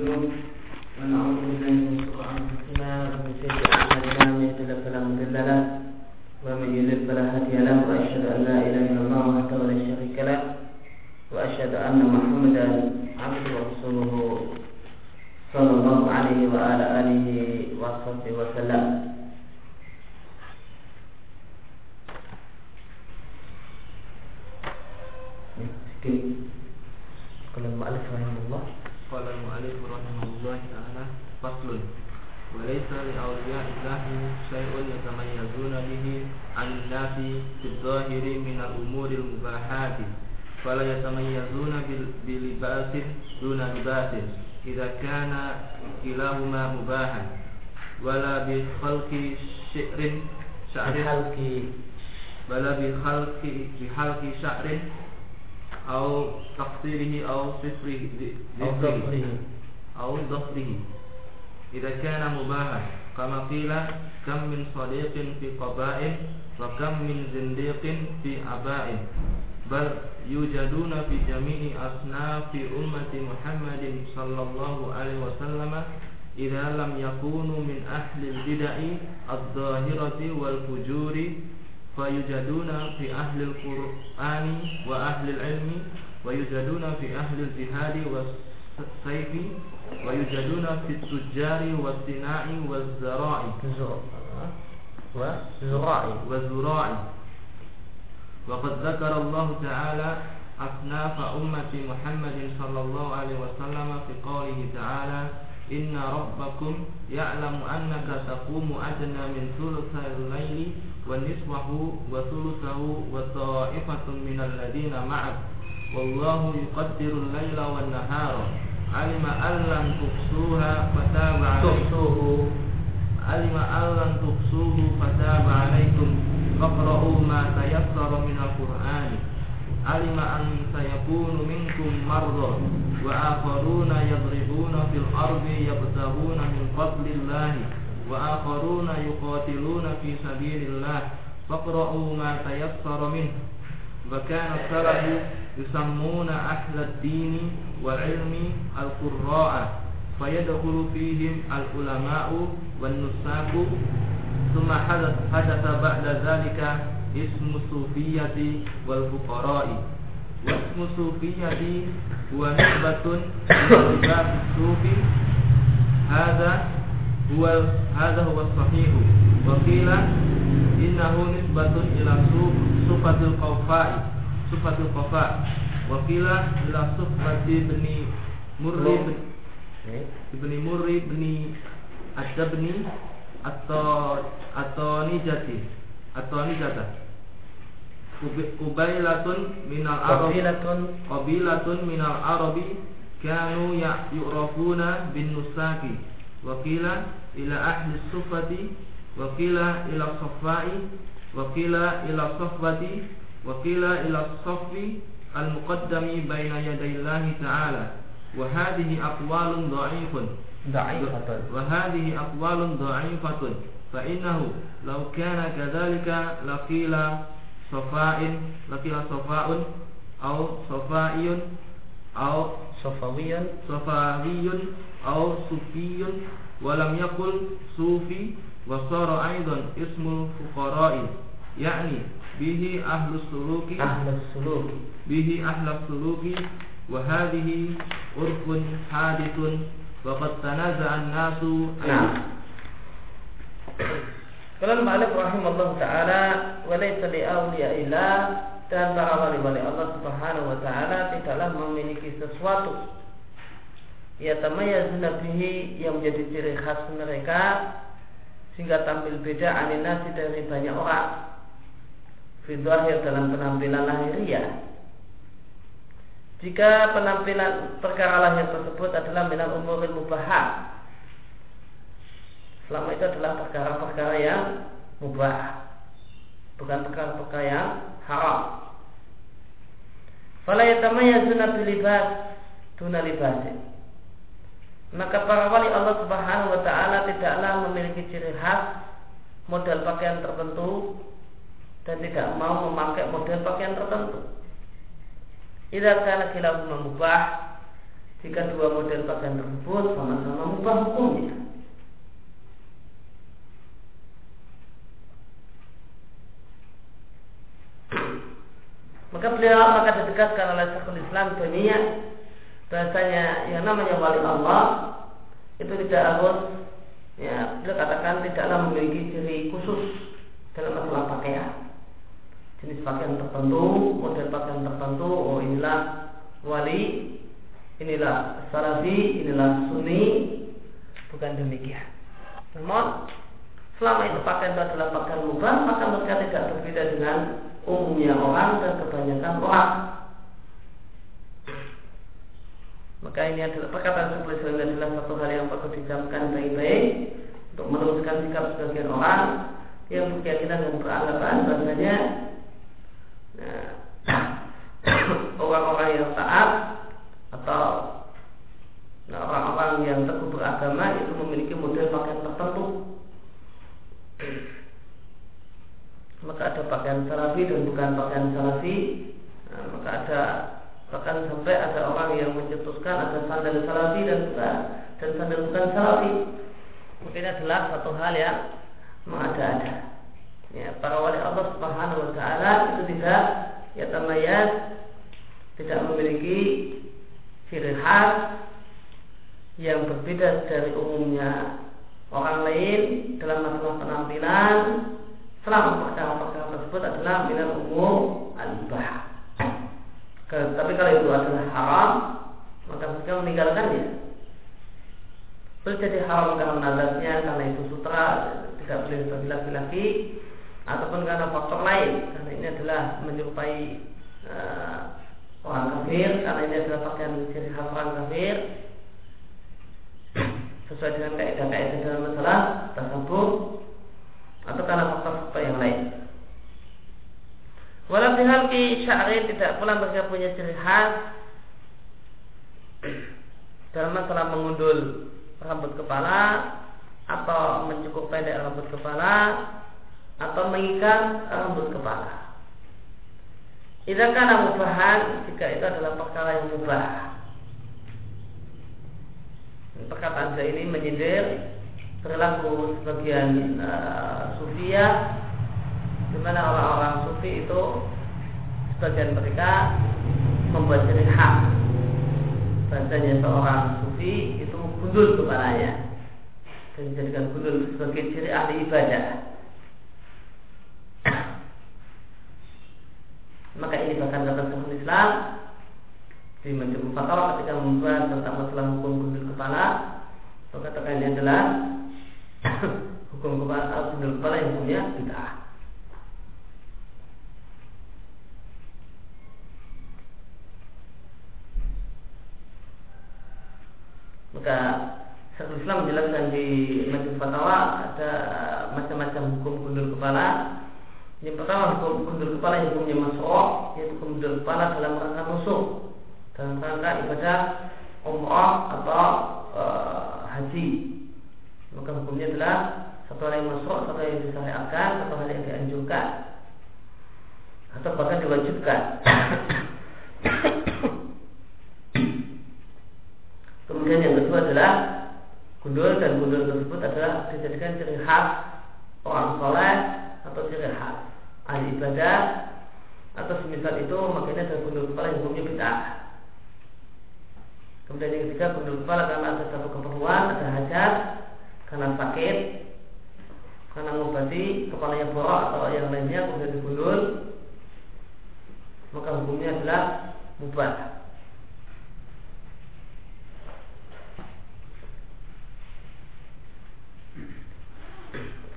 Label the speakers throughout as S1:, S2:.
S1: ونستغفره ونعوذ syahrin bala bi halki bi khalqi sya'rin au taqsirihi au sifrihi au dhafrihi au dhafrihi idza kana
S2: mubahan kama qila kam min sadiqin fi qaba'in wa kam min zindiqin fi aba'in. Bal yujaduna fi jami'i asnafi ummati Muhammadin sallallahu alaihi wasallam إذا لم يكونوا من أهل البدع الظاهرة والفجور فيوجدون في أهل القرآن وأهل العلم ويوجدون في أهل الجهاد والسيف ويوجدون في التجار والصناع والزراع.
S1: وزراع
S2: والزراع. وقد ذكر الله تعالى أصناف أمة محمد صلى الله عليه وسلم في قوله تعالى inna rabbakum ya'lamu annaka taqumu adna min thulutsayil laili wa nisfahu wa thulutsahu wa ta'ifatun minal ladina ma'ak. Wallahu yuqaddiru al-laila wan nahara. Alima allan tuqsuha fataba tuqsuhu alima allan tuqsuhu fataba alaikum faqra'u ma tayassara minal qur'ani. Alima an sayakunu minkum marra. وآخرون يضربون في الأرض يبتغون من فضل الله وآخرون يقاتلون في سبيل الله. فاقرؤوا ما تيسر منه. وكان السلف يسمون أهل الدين والعلم القراء فيدخل فيهم العلماء والنساك ثم حدث بعد ذلك اسم الصوفية والفقراء. Wasmu sufi jadi buah nisbatun Nisbat sufi ada buah Hada huwa sahihu. Wa qila Innahu nisbatun ila Sufatul qawfa'i. Sufatul qawfa'i Wa qila ila sufati eh? bni Murri bni Murri bni Adabni Atau Atau nijati Atau nijata قبيلة من العرب
S1: قبيلة
S2: قبيلة من العرب كانوا يعرفون بالنساك وقيل إلى أهل الصفة وقيل إلى الصفاء وقيل إلى الصفوة وقيل إلى الصف المقدم بين يدي الله تعالى وهذه أقوال ضعيفة
S1: ضعيفة
S2: وهذه أقوال ضعيفة فإنه لو كان كذلك لقيل sofain lafiha sofaun au sofaiun au
S1: sofawiyun
S2: sofawiyun au sufiyun walam yakul sufi wasara aidan ismul fuqara'i yakni bihi ahlus suluki.
S1: Ahlus suluki.
S2: Bihi ahlus suluki wa hadhihi urfun hadithun wa qad
S1: tanaza'a an-nasu. Nah. Kalau Malik rahimahullah ta'ala Walaysa li'awliya ilah Dan para wali-wali Allah subhanahu wa ta'ala Tidaklah memiliki sesuatu. Ya tamayazuna bihi Yang menjadi ciri khas mereka Sehingga tampil beda aninasi dari banyak orang. Fidwahir dalam penampilan lahiriah. Jika penampilan perkara lahir tersebut adalah minal umuril mubahah Selama itu adalah perkara-perkara yang mubah. Bukan perkara-perkara yang haram. Fala yatamayazuna bilibas Tuna libasin Maka para wali Allah subhanahu wa ta'ala Tidaklah memiliki ciri khas Model pakaian tertentu Dan tidak mau memakai model pakaian tertentu. Idza kana khilafun mubah jika dua model pakaian tersebut sama-sama mubah hukumnya. Maka beliau maka ditegaskan oleh Syekhul Islam dunia bahasanya yang namanya wali Allah. Itu tidak harus ya beliau katakan tidaklah memiliki ciri khusus dalam masalah pakaian. Jenis pakaian tertentu model pakaian tertentu oh inilah wali inilah salafi, inilah sunni, bukan demikian. Namun selama itu pakaian itu adalah pakaian mubah, maka mereka tidak berbeda dengan umumnya orang dan kebanyakan orang. Maka ini adalah perkataan sebelah adalah satu hal yang perlu dicamkan baik-baik untuk meneruskan sikap sebagian orang yang berkeyakinan dan beranggapan bahasanya nah, orang-orang yang taat atau orang-orang yang teguh beragama itu memiliki model pakaian tertentu maka ada pakaian salafi dan bukan pakaian salafi nah, maka ada bahkan sampai ada orang yang mencetuskan ada sandal salafi dan bukan dan sandal bukan salafi. Mungkin adalah satu hal yang mengada-ada. Ya, para wali Allah Subhanahu wa taala itu tidak ya tamayaz tidak memiliki ciri khas yang berbeda dari umumnya orang lain dalam masalah penampilan selama perkara-perkara tersebut adalah minal umum al-ibah. Tapi kalau itu adalah haram, maka mereka meninggalkannya. Boleh jadi haram karena nazarnya, karena itu sutra, tidak boleh bagi laki-laki, ataupun karena faktor lain, karena ini adalah menyerupai uh, orang kafir karena ini adalah pakaian ciri khas orang kafir sesuai dengan kaidah-kaidah dalam masalah tersebut atau karena faktor-faktor yang lain. Walau ki syari tidak pula mereka punya ciri khas dalam masalah mengundul rambut kepala atau mencukup pendek rambut kepala atau mengikat rambut kepala. Jika karena mubahan jika itu adalah perkara yang mubah. Perkataan saya ini menyindir perilaku sebagian uh, sufia di mana orang-orang sufi itu sebagian mereka membuat ciri hak. Bahasanya seorang sufi itu gundul kepalanya dan dijadikan gundul sebagai ciri ahli ibadah. Maka ini bahkan kata Syekhul Islam di Majmu Fatwa ketika membahas tentang masalah hukum gundul kepala maka katakan ini adalah hukum kepala gundul kepala yang punya bid'ah maka Syekhul Islam menjelaskan di Majmu Fatwa ada macam-macam hukum gundul kepala yang pertama hukum gundul kepala yang hukumnya masuk yaitu gundul kepala dalam rangka musuh dalam rangka ibadah umrah atau e, haji. Maka hukumnya adalah satu hal yang masuk, satu hal yang disyariatkan, satu hal yang dianjurkan atau bahkan diwajibkan. Kemudian yang kedua adalah gundul dan gundul tersebut adalah dijadikan ciri khas orang soleh atau ciri khas ahli ibadah atau semisal itu makanya ada gundul kepala yang hukumnya bid'ah. Kemudian yang ketiga gundul kepala karena ada satu keperluan, ada hajat, karena sakit, karena mengobati kepalanya borok atau yang lainnya kemudian digundul, maka hukumnya adalah mubah.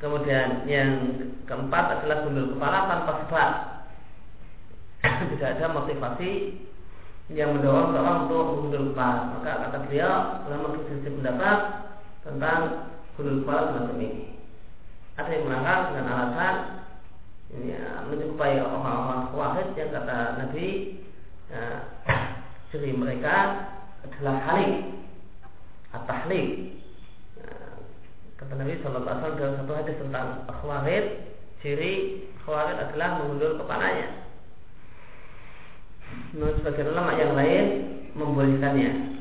S1: Kemudian yang keempat adalah gundul kepala tanpa sebab. Tidak ada motivasi yang mendorong seorang untuk menggundul kepala. Maka kata beliau ulama berselisih pendapat tentang gundul kepala semacam ini. Ada yang melarang dengan alasan ini ya, menyerupai orang-orang wahid yang kata Nabi ya, ciri mereka adalah halik atahlik Kata Nabi Shallallahu Alaihi Wasallam dalam satu hadis tentang khawarid, ciri khawarid adalah mengundur kepalanya. Menurut sebagian ulama yang lain membolehkannya.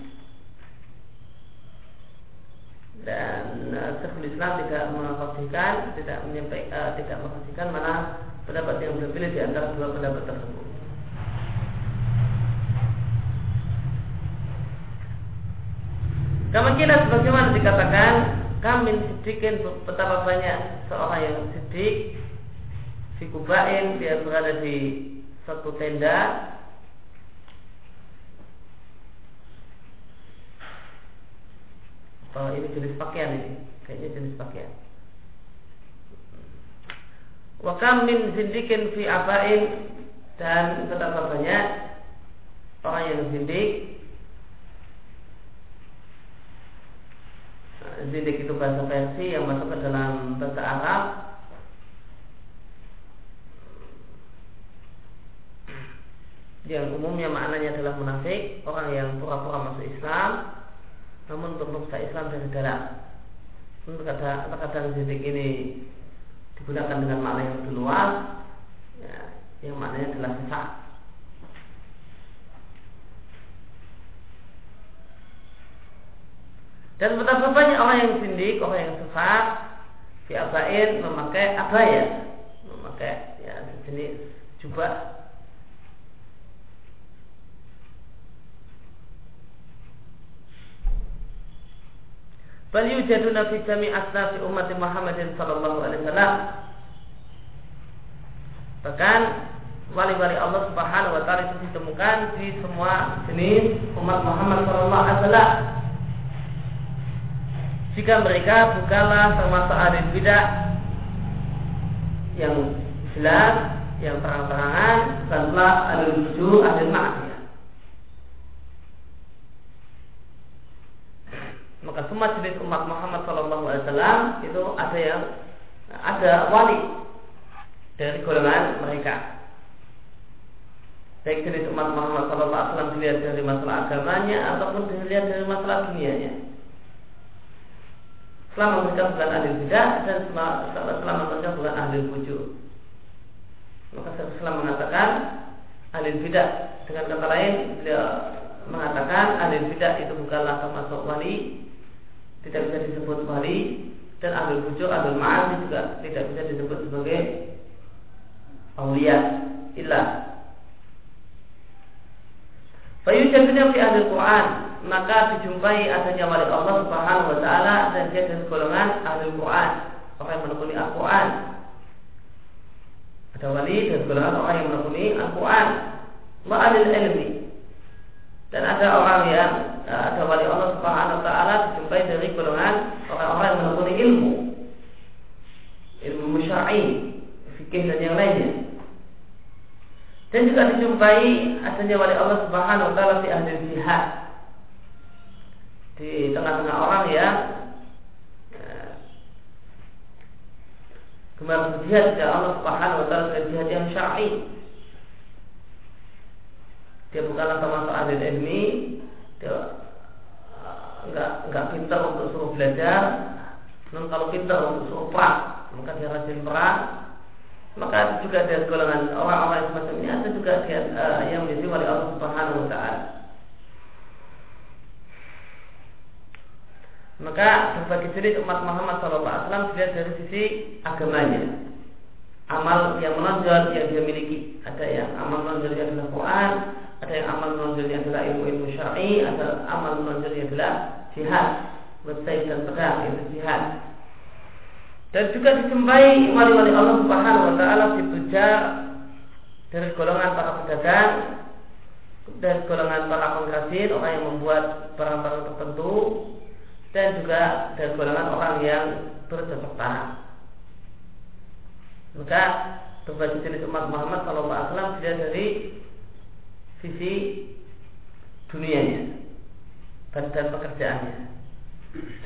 S1: dan uh, Islam tidak mengkafirkan, tidak menyampaikan, uh, tidak mengkafirkan mana pendapat yang berbeda di antara dua pendapat tersebut. Kemungkinan sebagaimana dikatakan kami sedikit betapa banyak seorang yang sedih di Kubain dia berada di satu tenda. Oh ini jenis pakaian ini? Kayaknya jenis pakaian. Wakam min zindikin fi abain Dan betapa banyak Orang yang zindik Zindik itu bahasa Persia yang masuk ke dalam bahasa Arab yang umumnya maknanya adalah munafik, orang yang pura-pura masuk Islam, namun untuk merusak Islam dari dalam. Terkadang, terkadang zindik ini digunakan dengan makna yang luas, ya, yang maknanya adalah sesat. Dan betapa banyak orang yang sindik, orang yang sesat, abain memakai abaya, memakai ya sejenis jubah Bal yujaduna fi jami' asnafi umat Muhammadin sallallahu alaihi wasallam. Bahkan wali-wali Allah Subhanahu wa taala itu ditemukan di semua jenis umat Muhammad sallallahu alaihi wasallam. Jika mereka bukanlah termasuk ahli bidah yang jelas, yang terang-terangan, bukanlah ahli rujuk, ahli maksiat. maka semua jenis umat Muhammad Shallallahu Alaihi Wasallam itu ada yang ada wali dari golongan mereka. Baik jenis umat Muhammad Shallallahu Alaihi Wasallam dilihat dari masalah agamanya ataupun dilihat dari masalah dunianya. Selama mereka bukan ahli bidah dan selama mereka bukan ahli wujud. Maka Islam mengatakan ahli bidah dengan kata lain beliau mengatakan ahli bidah itu bukanlah termasuk wali tidak bisa disebut wali dan ahli bujur, ahli ma'asi juga tidak bisa disebut sebagai awliya ilah. Fayujadnya fi ahli Quran maka dijumpai adanya wali Allah Subhanahu wa taala dan dia dari golongan ahli Quran, orang yang menekuni Al-Quran. Ada wali dan golongan orang yang menekuni Al-Quran. Wa ahli ilmi dan ada orang yang eh, ada wali Allah Subhanahu wa taala dijumpai dari golongan orang-orang yang menekuni ilmu ilmu syar'i, fikih dan yang lainnya. Dan juga dijumpai adanya wali Allah Subhanahu wa taala di ahli jihad. Di tengah-tengah orang eh, gemar berjihad kepada Allah Subhanahu wa taala dengan jihad yang syar'i. Dia bukanlah termasuk ahli ilmi dia enggak eh, enggak pintar untuk suruh belajar. Namun kalau pintar untuk suruh perang maka dia rajin perang. Maka juga ada golongan orang-orang semacam ini ada juga dia, uh, yang menjadi wali Allah Subhanahu wa taala maka berbagai jenis umat Muhammad SAW dilihat dari sisi agamanya amal yang menonjol yang dia miliki ada yang amal menonjol yang adalah Quran ada yang amal menonjolnya adalah ilmu-ilmu syar'i, ada amal menonjolnya adalah jihad, bersaing dan pedang itu jihad. Dan juga dijumpai wali-wali Allah Subhanahu wa taala ditujar dari golongan para pedagang dan golongan para pengkasir, orang yang membuat barang-barang tertentu dan juga dari golongan orang yang bercocok tanam. Maka berbagai jenis umat Muhammad Sallallahu Alaihi Wasallam dilihat dari sisi dunianya dan, dan pekerjaannya.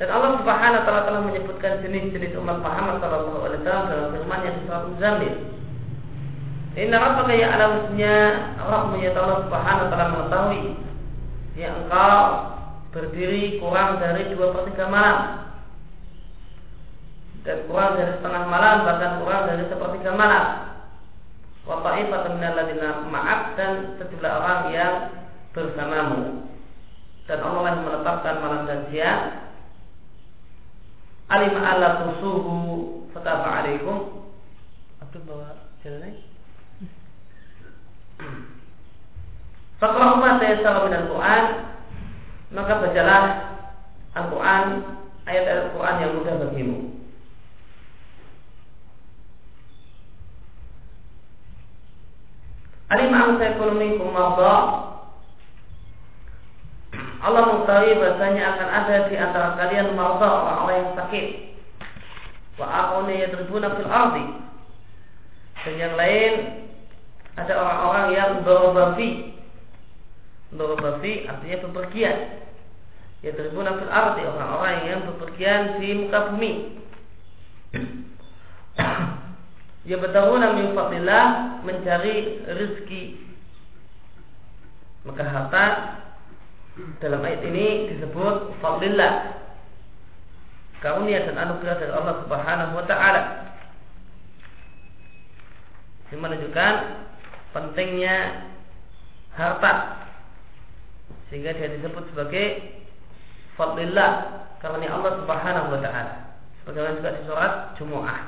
S1: Dan Allah Subhanahu wa taala telah menyebutkan jenis-jenis umat Muhammad sallallahu alaihi wasallam dalam firman yang surat Zamil. Inna rabbaka ya'lamunya Rabbmu ya Allah Subhanahu wa taala mengetahui yang engkau berdiri kurang dari dua per tiga malam. Dan kurang dari setengah malam bahkan kurang dari sepertiga malam. Wa ta'ifatan minalladzina ma'ak dan sejumlah orang yang bersamamu. Dan Allah yang menetapkan malam dan siang. Alim ala tusuhu fataba alaikum. Abdul bawa jalan Fakra umat salam dan Quran maka bacalah Al-Quran ayat Al-Quran yang mudah bagimu. Alim ang ekonomi kumabda Allah mengetahui bahasanya akan ada di antara kalian marda orang-orang yang sakit. Wa akhuna yadribuna fil ardi. Dan yang lain ada orang-orang yang dorobafi Dorobafi artinya bepergian. Ya tribuna fil arti Orang-orang yang bepergian di muka bumi. Ya bertahuna min fadillah Mencari rezeki. Maka harta Dalam ayat ini disebut Fadillah. Karunia dan anugerah dari Allah subhanahu wa ta'ala. Ini menunjukkan Pentingnya Harta sehingga dia disebut sebagai fadlillah karena Allah Subhanahu wa taala. Sebagaimana juga di surat Jumu'ah.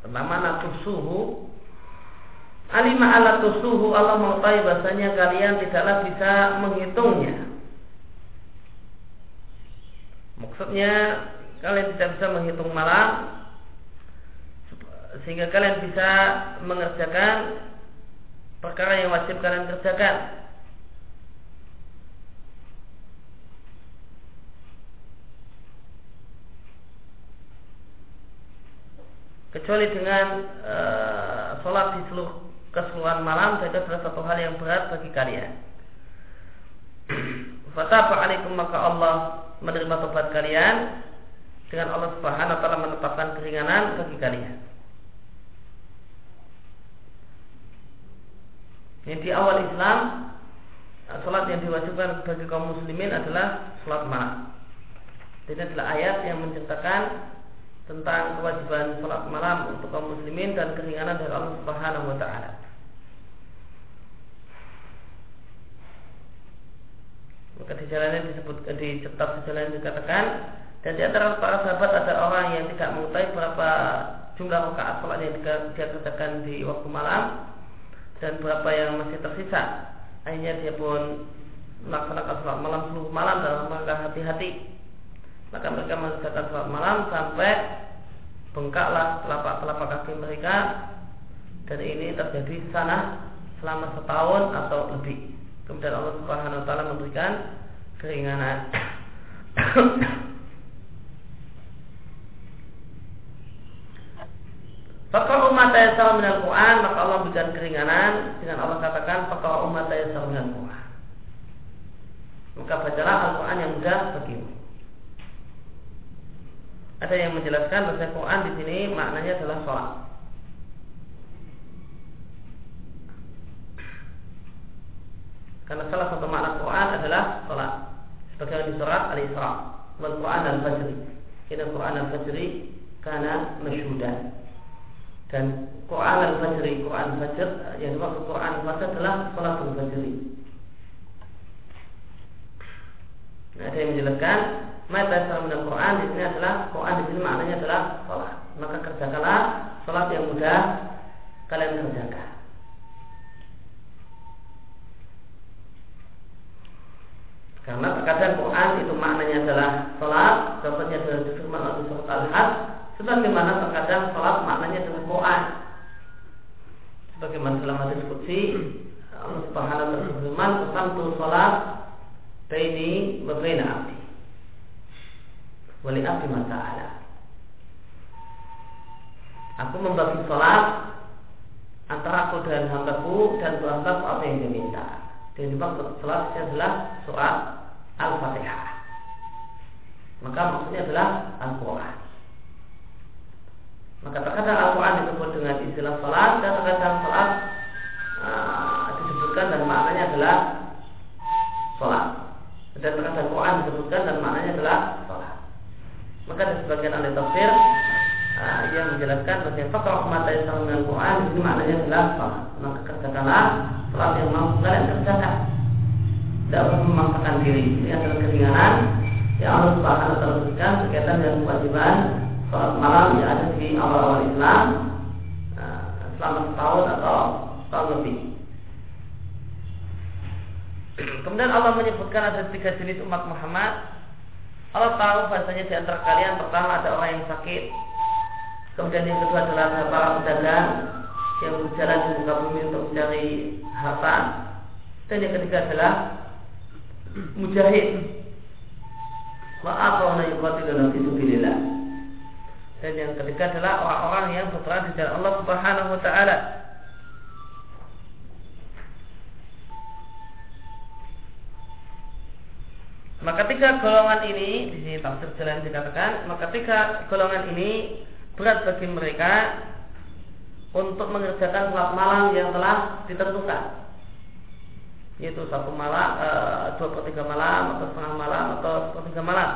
S1: Pertama natusuhu Alima ala tusuhu Allah mengetahui bahasanya kalian tidaklah bisa menghitungnya Maksudnya kalian tidak bisa menghitung malam sehingga kalian bisa mengerjakan perkara yang wajib kalian kerjakan. Kecuali dengan e, sholat di seluruh keseluruhan malam, itu adalah satu hal yang berat bagi kalian. Fatapa alaikum maka Allah menerima tobat kalian dengan Allah Subhanahu wa taala menetapkan keringanan bagi kalian. Yang di awal Islam Salat yang diwajibkan bagi kaum muslimin adalah salat malam Ini adalah ayat yang menceritakan tentang kewajiban salat malam untuk kaum muslimin dan keringanan dari Allah Subhanahu wa taala. Maka di jalannya disebut di kitab jalan dikatakan dan di antara para sahabat ada orang yang tidak mengetahui berapa jumlah rakaat salat yang dia kerjakan di waktu malam dan berapa yang masih tersisa? Akhirnya dia pun melaksanakan sholat malam seluruh malam dalam rangka hati-hati. Maka mereka mengerjakan sholat malam sampai bengkaklah telapak-telapak kaki mereka. Dan ini terjadi sana selama setahun atau lebih. Kemudian Allah Subhanahu Wa Taala memberikan keringanan. Fakar umat ayasal minal Quran Maka Allah berikan keringanan Dengan Allah katakan Fakar umat ayasal minal Quran. Maka bacalah Al-Quran yang mudah bagimu. Ada yang menjelaskan bahasa Quran di sini maknanya adalah sholat. Karena salah satu makna Quran adalah sholat. Sebagai di surat Al-Isra. Wal Quran Al-Fajri. Kina Quran Al-Fajri Karena masyudah dan Quran al-Fajri, Quran Fajr yang dimaksud Quran Fajr adalah Salatul Fajri. Nah, ada yang menjelaskan Mata dalam Quran di sini adalah Quran di sini maknanya adalah sholat. Maka kerjakanlah sholat yang mudah kalian kerjakan. Karena terkadang Quran itu maknanya adalah sholat, contohnya adalah firman Allah surat Al-Hajj Sebagaimana terkadang sholat maknanya dengan Quran. Sebagaimana dalam hadis qudsi Allah Subhanahu wa taala berfirman, "Qasamtu sholat baini wa baina abdi." Wali abdi masa'ala. Aku membagi sholat antara aku dan hambaku dan hamba apa yang dia minta. Dan dimaksud sholat adalah surat Al-Fatihah. Maka maksudnya adalah Al-Quran. Maka terkadang Al-Quran disebut dengan istilah salat dan terkadang salat uh, disebutkan dan maknanya adalah salat. Dan terkadang Quran disebutkan dan maknanya adalah salat. Maka ada sebagian ahli tafsir uh, yang menjelaskan bahwa fakar mata yang dengan Quran ini maknanya adalah salat. Maka kerjakanlah salat yang mau kalian kerjakan. tidak usah memaksakan diri. Ini adalah keringanan yang Allah Subhanahu wa taala berikan berkaitan dengan kewajiban sholat malam yang ada di awal-awal Islam nah, selama setahun atau tahun lebih. Kemudian Allah menyebutkan ada tiga jenis umat Muhammad. Allah tahu bahasanya di antara kalian pertama ada orang yang sakit, kemudian yang kedua adalah para pedagang yang berjalan di muka bumi untuk mencari harta, dan yang ketiga adalah mujahid. Wa'afawna yuqatiluna fi sabilillah. Dan yang ketiga adalah orang-orang yang berperang di jalan Allah Subhanahu wa taala. Maka tiga golongan ini di sini tafsir jalan dikatakan, maka tiga golongan ini berat bagi mereka untuk mengerjakan sholat malam yang telah ditentukan yaitu satu malam, e, dua per tiga malam atau setengah malam atau sepertiga malam.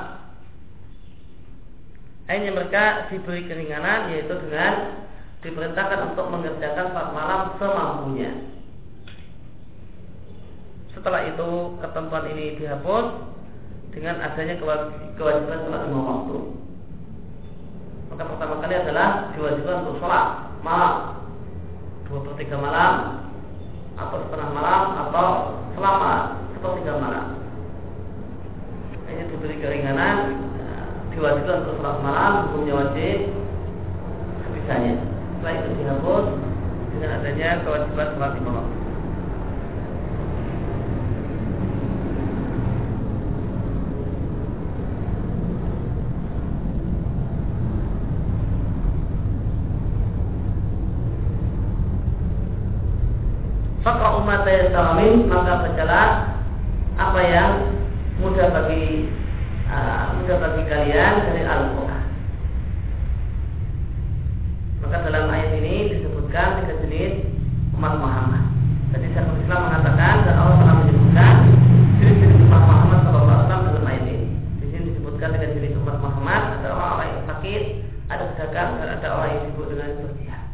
S1: Akhirnya mereka diberi keringanan yaitu dengan diperintahkan untuk mengerjakan sholat malam semampunya. Setelah itu ketentuan ini dihapus dengan adanya kewajiban sholat lima waktu. Maka pertama kali adalah diwajibkan untuk sholat malam dua per tiga malam atau setengah malam atau selama sepertiga malam. Ini diberi keringanan diwajibkan untuk sholat malam hukumnya wajib sebisanya. Setelah itu dihapus dengan adanya kewajiban sholat lima waktu. Maka umat tayassaramin maka bacalah apa yang mudah bagi mudah bagi kalian dari Al-Quran. Maka dalam ayat ini disebutkan tiga jenis umat Muhammad. Jadi Syekhul Islam mengatakan dan Allah telah menyebutkan jenis-jenis umat Muhammad SAW dalam ayat ini. Di sini disebutkan tiga jenis umat Muhammad. Ada orang-orang yang sakit, ada pedagang, dan ada orang yang sibuk dengan berjihad.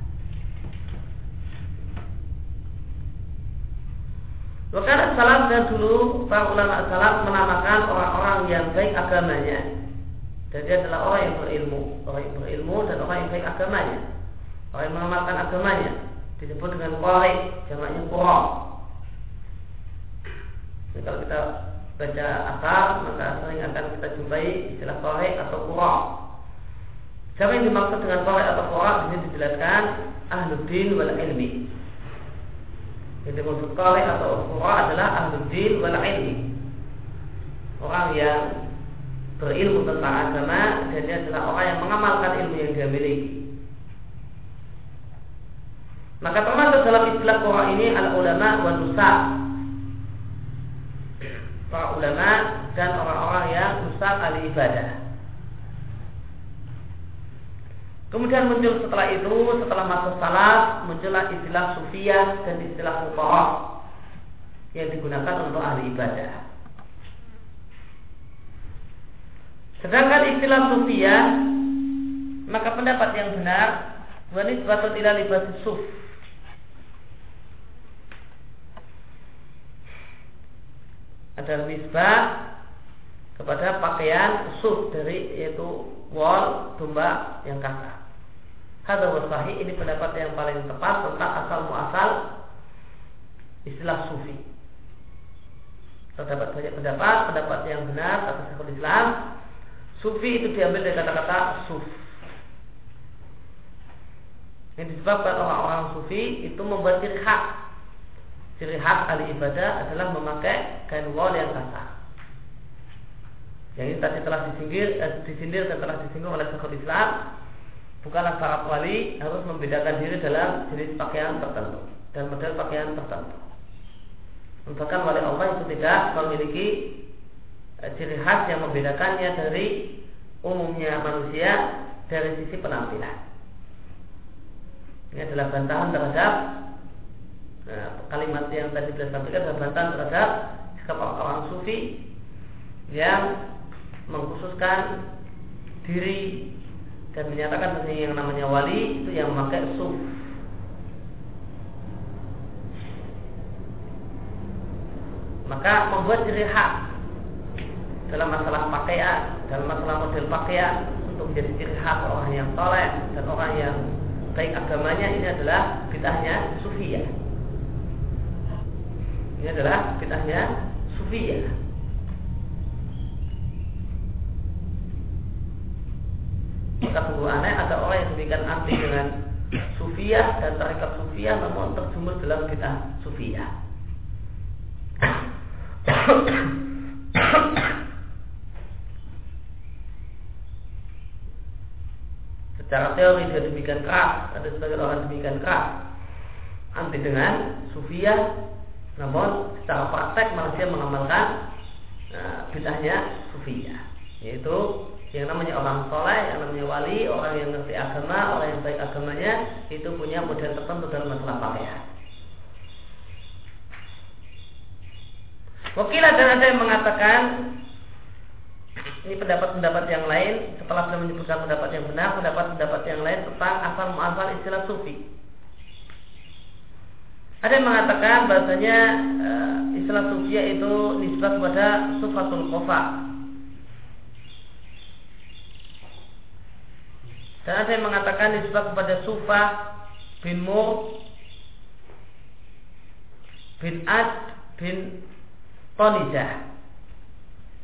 S1: Maka salam dan dulu para ulama salam menamakan orang-orang yang baik agamanya. Dan dia adalah orang yang berilmu, orang yang berilmu dan orang yang baik agamanya. Orang yang mengamalkan agamanya disebut dengan qari, jamaknya qura. Jadi kalau kita baca asal maka sering akan kita jumpai istilah qari atau qura. Siapa yang dimaksud dengan qari atau qura di sini dijelaskan ahluddin wal ilmi yang dimaksud qari atau qura adalah ahli wal ilmi. Orang yang berilmu tentang agama dan dia adalah orang yang mengamalkan ilmu yang dia miliki. Maka termasuk dalam istilah qura ini al ulama wa nusa. Para ulama dan orang-orang yang nusa ahli ibadah. Kemudian muncul setelah itu, setelah masuk salat, muncullah istilah sufiyah dan istilah fuqaha yang digunakan untuk ahli ibadah. Sedangkan istilah sufiyah, maka pendapat yang benar, wanita batut ila libasi suf. Ada nisbah kepada pakaian suf dari yaitu wol domba yang kasar. Kata sahih ini pendapat yang paling tepat tentang asal muasal istilah sufi. Terdapat banyak pendapat, pendapat yang benar kata Syekhul Islam. Sufi itu diambil dari kata-kata suf. Yang disebabkan orang-orang sufi itu membuat ciri khas. Ciri khas ahli ibadah adalah memakai kain wol yang kasar. Yang ini tadi telah disindir, eh, disindir dan telah disinggung oleh Syekhul Islam bukanlah para wali harus membedakan diri dalam jenis pakaian tertentu dan model pakaian tertentu. Bahkan wali Allah itu tidak memiliki eh, ciri khas yang membedakannya dari umumnya manusia dari sisi penampilan. Ini adalah bantahan terhadap nah, kalimat yang tadi sudah sampaikan adalah bantahan terhadap sikap orang-orang sufi yang mengkhususkan diri dan menyatakan bahwa yang namanya wali itu yang memakai suf. maka membuat ciri khas dalam masalah pakaian, dalam masalah model pakaian untuk menjadi ciri khas orang yang soleh dan orang yang baik agamanya ini adalah bid'ahnya sufiyah. Ini adalah bid'ahnya sufiyah. Maka sungguh aneh ada orang yang demikian anti dengan sufiyah dan tarekat sufiyah namun terjumur dalam bid'ah sufiyah. Secara teori dia demikian keras, ada sebagian orang demikian keras anti dengan sufiyah, namun secara praktek manusia mengamalkan nah, bid'ahnya sufiyah, yaitu yang namanya orang soleh, yang namanya wali, orang yang ngerti agama, orang yang baik agamanya, itu punya model tertentu dalam masalah pakaian. Wakilah dan ada yang mengatakan ini pendapat-pendapat yang lain setelah sudah menyebutkan pendapat yang benar, pendapat-pendapat yang lain tentang asal muasal istilah sufi. Ada yang mengatakan bahasanya uh, istilah sufi itu nisbat kepada sufatul kofa. Dan ada yang mengatakan nisbat kepada sufa bin Mur bin Ad bin Tonijah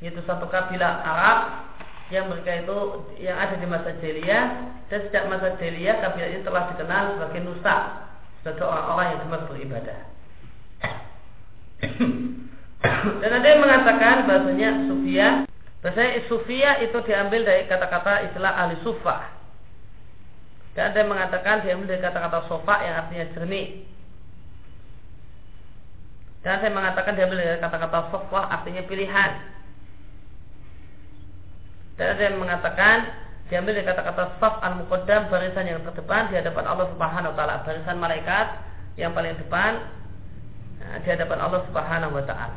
S1: yaitu satu kabilah Arab yang mereka itu yang ada di masa jahiliyah. Dan sejak masa jahiliyah kabilah ini telah dikenal sebagai nusa. Sebagai orang-orang yang gemar beribadah. dan ada yang mengatakan bahasanya sufia. Bahasanya sufia itu diambil dari kata-kata istilah ahli sufa dan ada yang mengatakan diambil dari kata-kata sofa yang artinya jernih dan saya mengatakan diambil dari kata-kata sofa artinya pilihan dan ada yang mengatakan diambil dari kata-kata saf al muqaddam barisan yang terdepan di hadapan Allah Subhanahu wa taala, barisan malaikat yang paling depan nah, di hadapan Allah Subhanahu wa taala.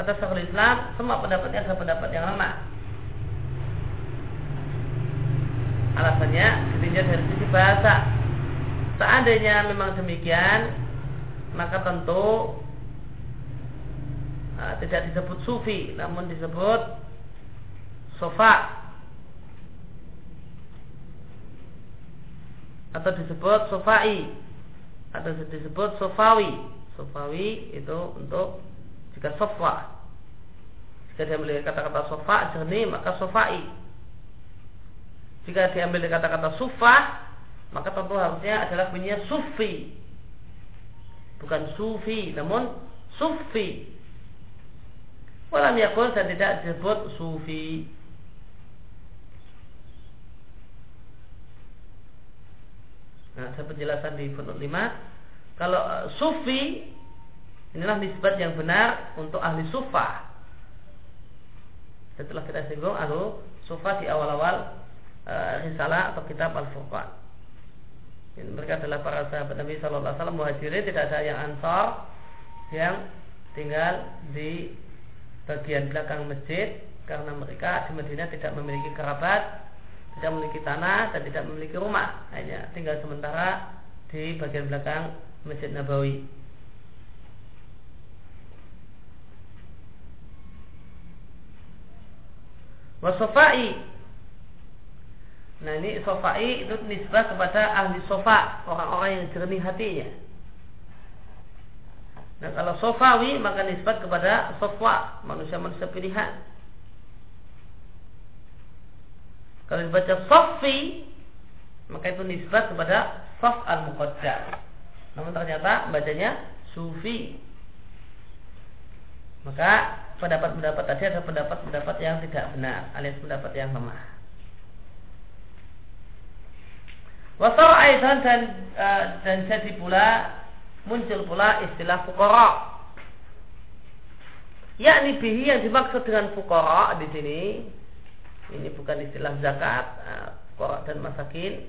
S1: Kata Syekhul Islam, semua pendapatnya adalah pendapat yang lemah. Alasannya ditinjau dari sisi bahasa. Seandainya memang demikian, maka tentu uh, tidak disebut sufi, namun disebut sofa. Atau disebut sofai. Atau disebut sofawi. Sofawi itu untuk jika sofa. Jika dia memiliki kata-kata sofa jernih maka sofai jika diambil dari kata-kata sufa maka tentu harusnya adalah bunyinya sufi bukan sufi namun sufi walam yakul dan tidak disebut sufi Nah, ada penjelasan di footnote 5. Kalau uh, sufi inilah nisbat yang benar untuk ahli sufa. Setelah kita singgung ahli sufa di awal-awal risalah atau kitab Al-Furqan. Mereka adalah para sahabat Nabi Shallallahu Alaihi Wasallam muhajirin tidak ada yang ansor yang tinggal di bagian belakang masjid karena mereka di Madinah tidak memiliki kerabat tidak memiliki tanah dan tidak memiliki rumah hanya tinggal sementara di bagian belakang Masjid Nabawi Wasofai Nah ini sofai itu nisbah kepada ahli sofa Orang-orang yang jernih hatinya Nah kalau sofawi maka nisbat kepada sofwa Manusia-manusia pilihan Kalau dibaca sofi maka itu nisbat kepada sof al muqaddam. Namun ternyata bacanya sufi. Maka pendapat-pendapat tadi ada pendapat-pendapat yang tidak benar alias pendapat yang lemah. Wasal aidan dan uh, dan jadi pula muncul pula istilah fukara. Yakni bihi yang dimaksud dengan fukara di sini ini bukan istilah zakat, uh, dan masakin.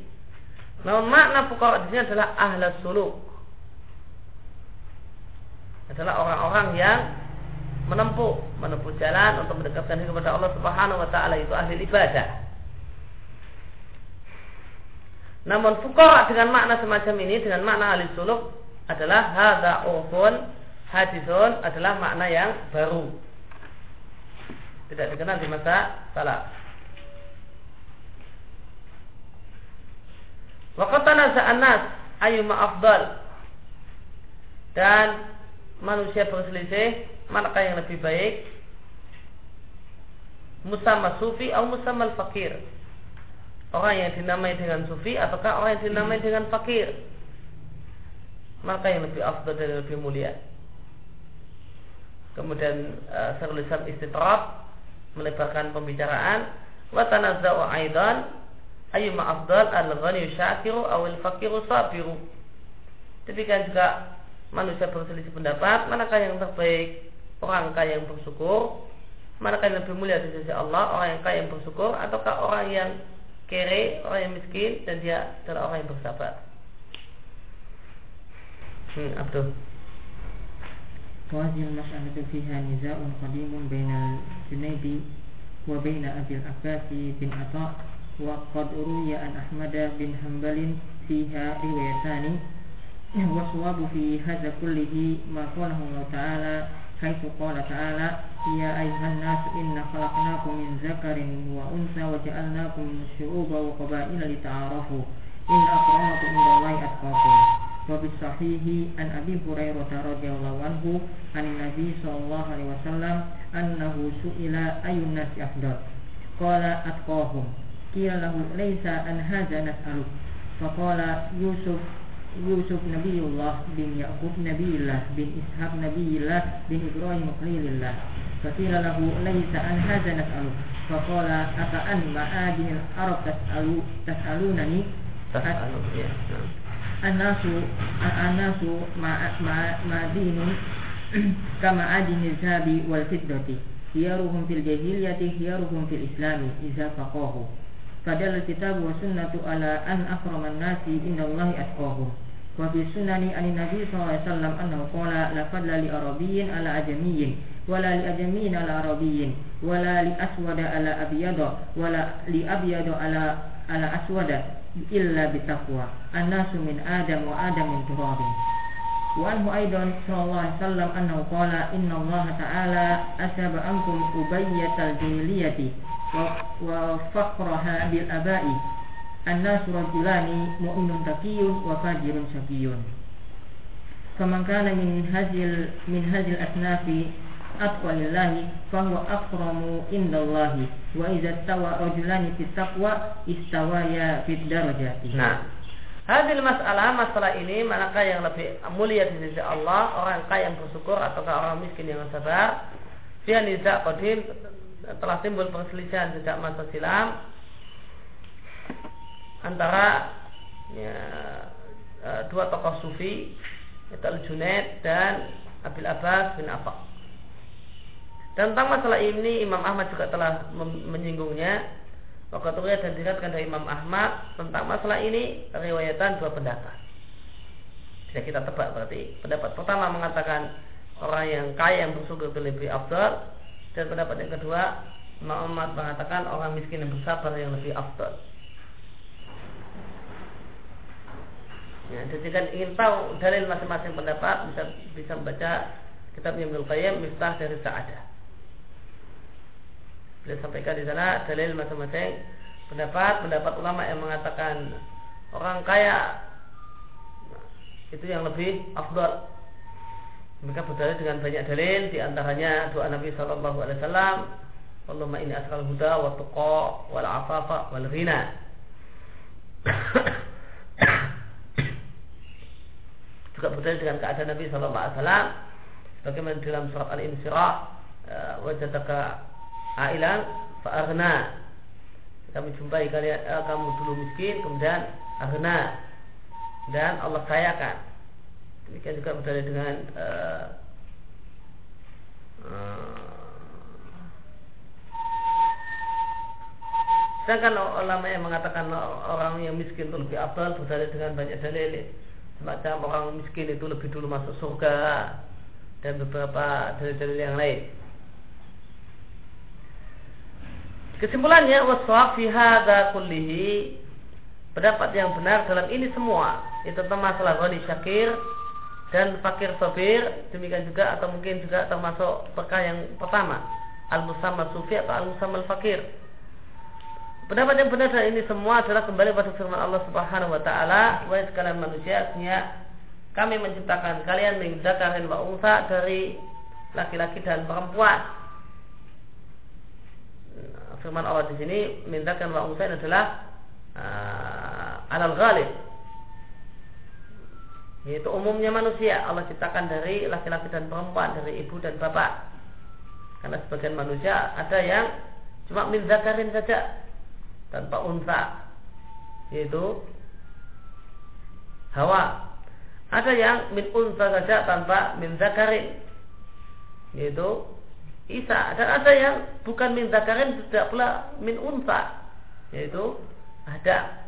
S1: Namun makna fukara di sini adalah ahla suluk. Adalah orang-orang yang menempuh, menempuh jalan untuk mendekatkan diri kepada Allah Subhanahu wa taala itu ahli ibadah. Namun fukara dengan makna semacam ini dengan makna ahli suluk adalah hadza urfun hadisun adalah makna yang baru. Tidak dikenal di masa salaf. Waqat tanaza'an nas ayyuma afdal. Dan manusia berselisih manakah yang lebih baik? Musamma sufi atau musamma fakir. Orang yang dinamai dengan sufi ataukah orang yang dinamai dengan fakir? Maka yang lebih afdal dan lebih mulia. Kemudian uh, Syarul Islam istitrab melebarkan pembicaraan wa tanazza'u aidan ayyuma afdal al-ghani syakiru aw al-faqiru sabiru. Demikian juga manusia berselisih pendapat manakah yang terbaik orang kaya yang bersyukur manakah yang lebih mulia di sisi Allah orang yang kaya yang bersyukur ataukah orang yang kere orang yang miskin dan dia adalah orang yang bersabar hmm, Abdul
S3: وهذه المسألة فيها نزاع قديم بين الجنيد وبين أبي العباس بن عطاء وقد روي عن أحمد بن حنبل فيها روايتان والصواب في هذا كله ما قاله الله تعالى حيث قال تعالى يا أيها الناس إنا خلقناكم من ذكر وأنثى وجعلناكم شعوبا وقبائل لتعارفوا إن أكرمكم عند الله أتقاكم وفي الصحيح عن أبي هريرة رضي الله عنه عن النبي صلى الله عليه وسلم أنه سئل أي الناس أفضل قال أتقاهم قيل له ليس أن هذا نسألك فقال يوسف يوسف نبي الله بن يعقوب نبي الله بن إسحاق نبي الله بن إبراهيم خليل الله فقيل له ليس عن هذا نسألك فقال أفأن معادن العرب تسأل تسألونني الناس الناس معادن كمعادن الذهب والفضة خيارهم في الجاهلية خيارهم في الإسلام إذا فقاهوا فدل الكتاب والسنة على أن أكرم الناس عند الله أتقاهم وفي السنن عن النبي صلى الله عليه وسلم أنه قال لا فضل لأرابي على أجمي ولا لأجمي على عربي ولا لأسود على أبيض ولا لأبيض على على أسود إلا بتقوى. الناس من آدم وآدم من تراب. وعنه أيضا صلى الله عليه وسلم أنه قال إن الله تعالى أسب عنكم أبية الجاهلية وفقرها بالآباء Anna surajulani mu'minun taqiyun wa fajirun syaqiyun. Faman min hazil min hazil asnafi atqa lillahi fahuwa akramu indallahi wa idza tawa rajulani fit taqwa istawaya fid darajati.
S1: Nah, Hadil masalah, masalah ini manakah yang lebih mulia di sisi Allah, orang kaya yang bersyukur ataukah orang miskin yang sabar? fi nizak kodim telah timbul perselisihan sejak masa silam antara ya, e, dua tokoh sufi yaitu Al Junaid dan Abil Abbas bin Affaq. Dan tentang masalah ini Imam Ahmad juga telah menyinggungnya Wakaturia dan diriatkan dari Imam Ahmad tentang masalah ini riwayatan dua pendapat. Bisa kita tebak berarti pendapat pertama mengatakan orang yang kaya yang bersyukur itu lebih afdal dan pendapat yang kedua Imam Ahmad mengatakan orang miskin yang bersabar yang lebih afdal. Ya, jadi kan ingin tahu dalil masing-masing pendapat bisa bisa membaca kitab Ibnu Qayyim Miftah dari Sa'adah. Beliau sampaikan di sana dalil masing-masing pendapat pendapat ulama yang mengatakan orang kaya itu yang lebih afdal. Mereka berdalil dengan banyak dalil di antaranya doa Nabi sallallahu alaihi wasallam, Allahumma ini asal huda wa tuqa wal afafa wal ghina. Juga berdalil dengan keadaan Nabi sallallahu alaihi wasallam. Bagaimana dalam surat Al-Insyirah eh, wajadaka ailan fa'arna kami jumpai kalian eh, kamu dulu miskin kemudian arna dan Allah sayakan demikian juga berdalil dengan uh, uh, Sedangkan ulama yang mengatakan orang yang miskin itu lebih abal berdalil dengan banyak dalil semacam orang miskin itu lebih dulu masuk surga dan beberapa dalil-dalil yang lain. Kesimpulannya waswaf fi hadza kullihi pendapat yang benar dalam ini semua itu tentang masalah syakir dan fakir sobir demikian juga atau mungkin juga termasuk perkah yang pertama al musamma sufi atau al musamma fakir pendapat yang benar dari ini semua adalah kembali pada firman Allah Subhanahu wa taala. Wahai sekalian manusia artinya kami menciptakan kalian min dzakarin wa dari laki-laki dan perempuan. Firman Allah di sini mintakan wa unsa adalah uh, alal ghalib. Yaitu umumnya manusia. Allah ciptakan dari laki-laki dan perempuan dari ibu dan bapak. Karena sebagian manusia ada yang cuma min zakarin saja tanpa unsa yaitu hawa ada yang min unsa saja tanpa min zakarin yaitu Isa dan ada yang bukan min zakarin tidak pula min unsa yaitu ada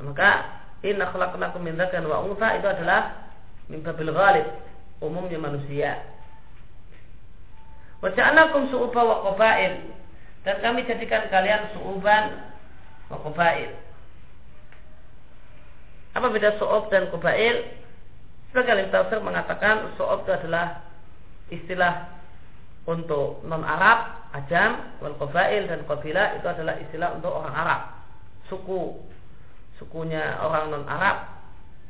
S1: maka Inna khalaqnakum min dzakarin wa untha itu adalah min babil ghalib, umumnya manusia. Wa su'uba wa qabail. Dan kami jadikan kalian su'uban wa qabail. Apa beda su'ub dan qabail? Sebagian tafsir mengatakan su'ub itu adalah istilah untuk non Arab, ajam, wal qabail dan qabilah itu adalah istilah untuk orang Arab, suku sukunya orang non Arab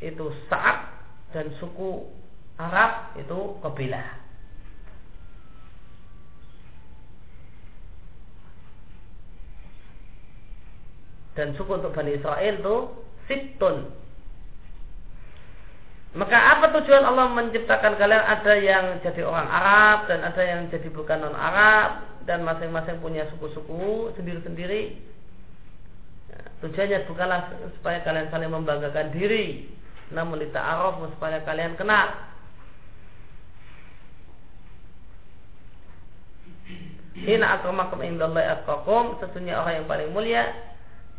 S1: itu Sa'ab dan suku Arab itu kabilah. Dan suku untuk Bani Israel itu Sittun. Maka apa tujuan Allah menciptakan kalian? Ada yang jadi orang Arab dan ada yang jadi bukan non Arab dan masing-masing punya suku-suku sendiri-sendiri Tujuannya bukanlah supaya kalian saling membanggakan diri, namun araf supaya kalian kenal. Hina akramakum indallahi atqakum Sesungguhnya orang yang paling mulia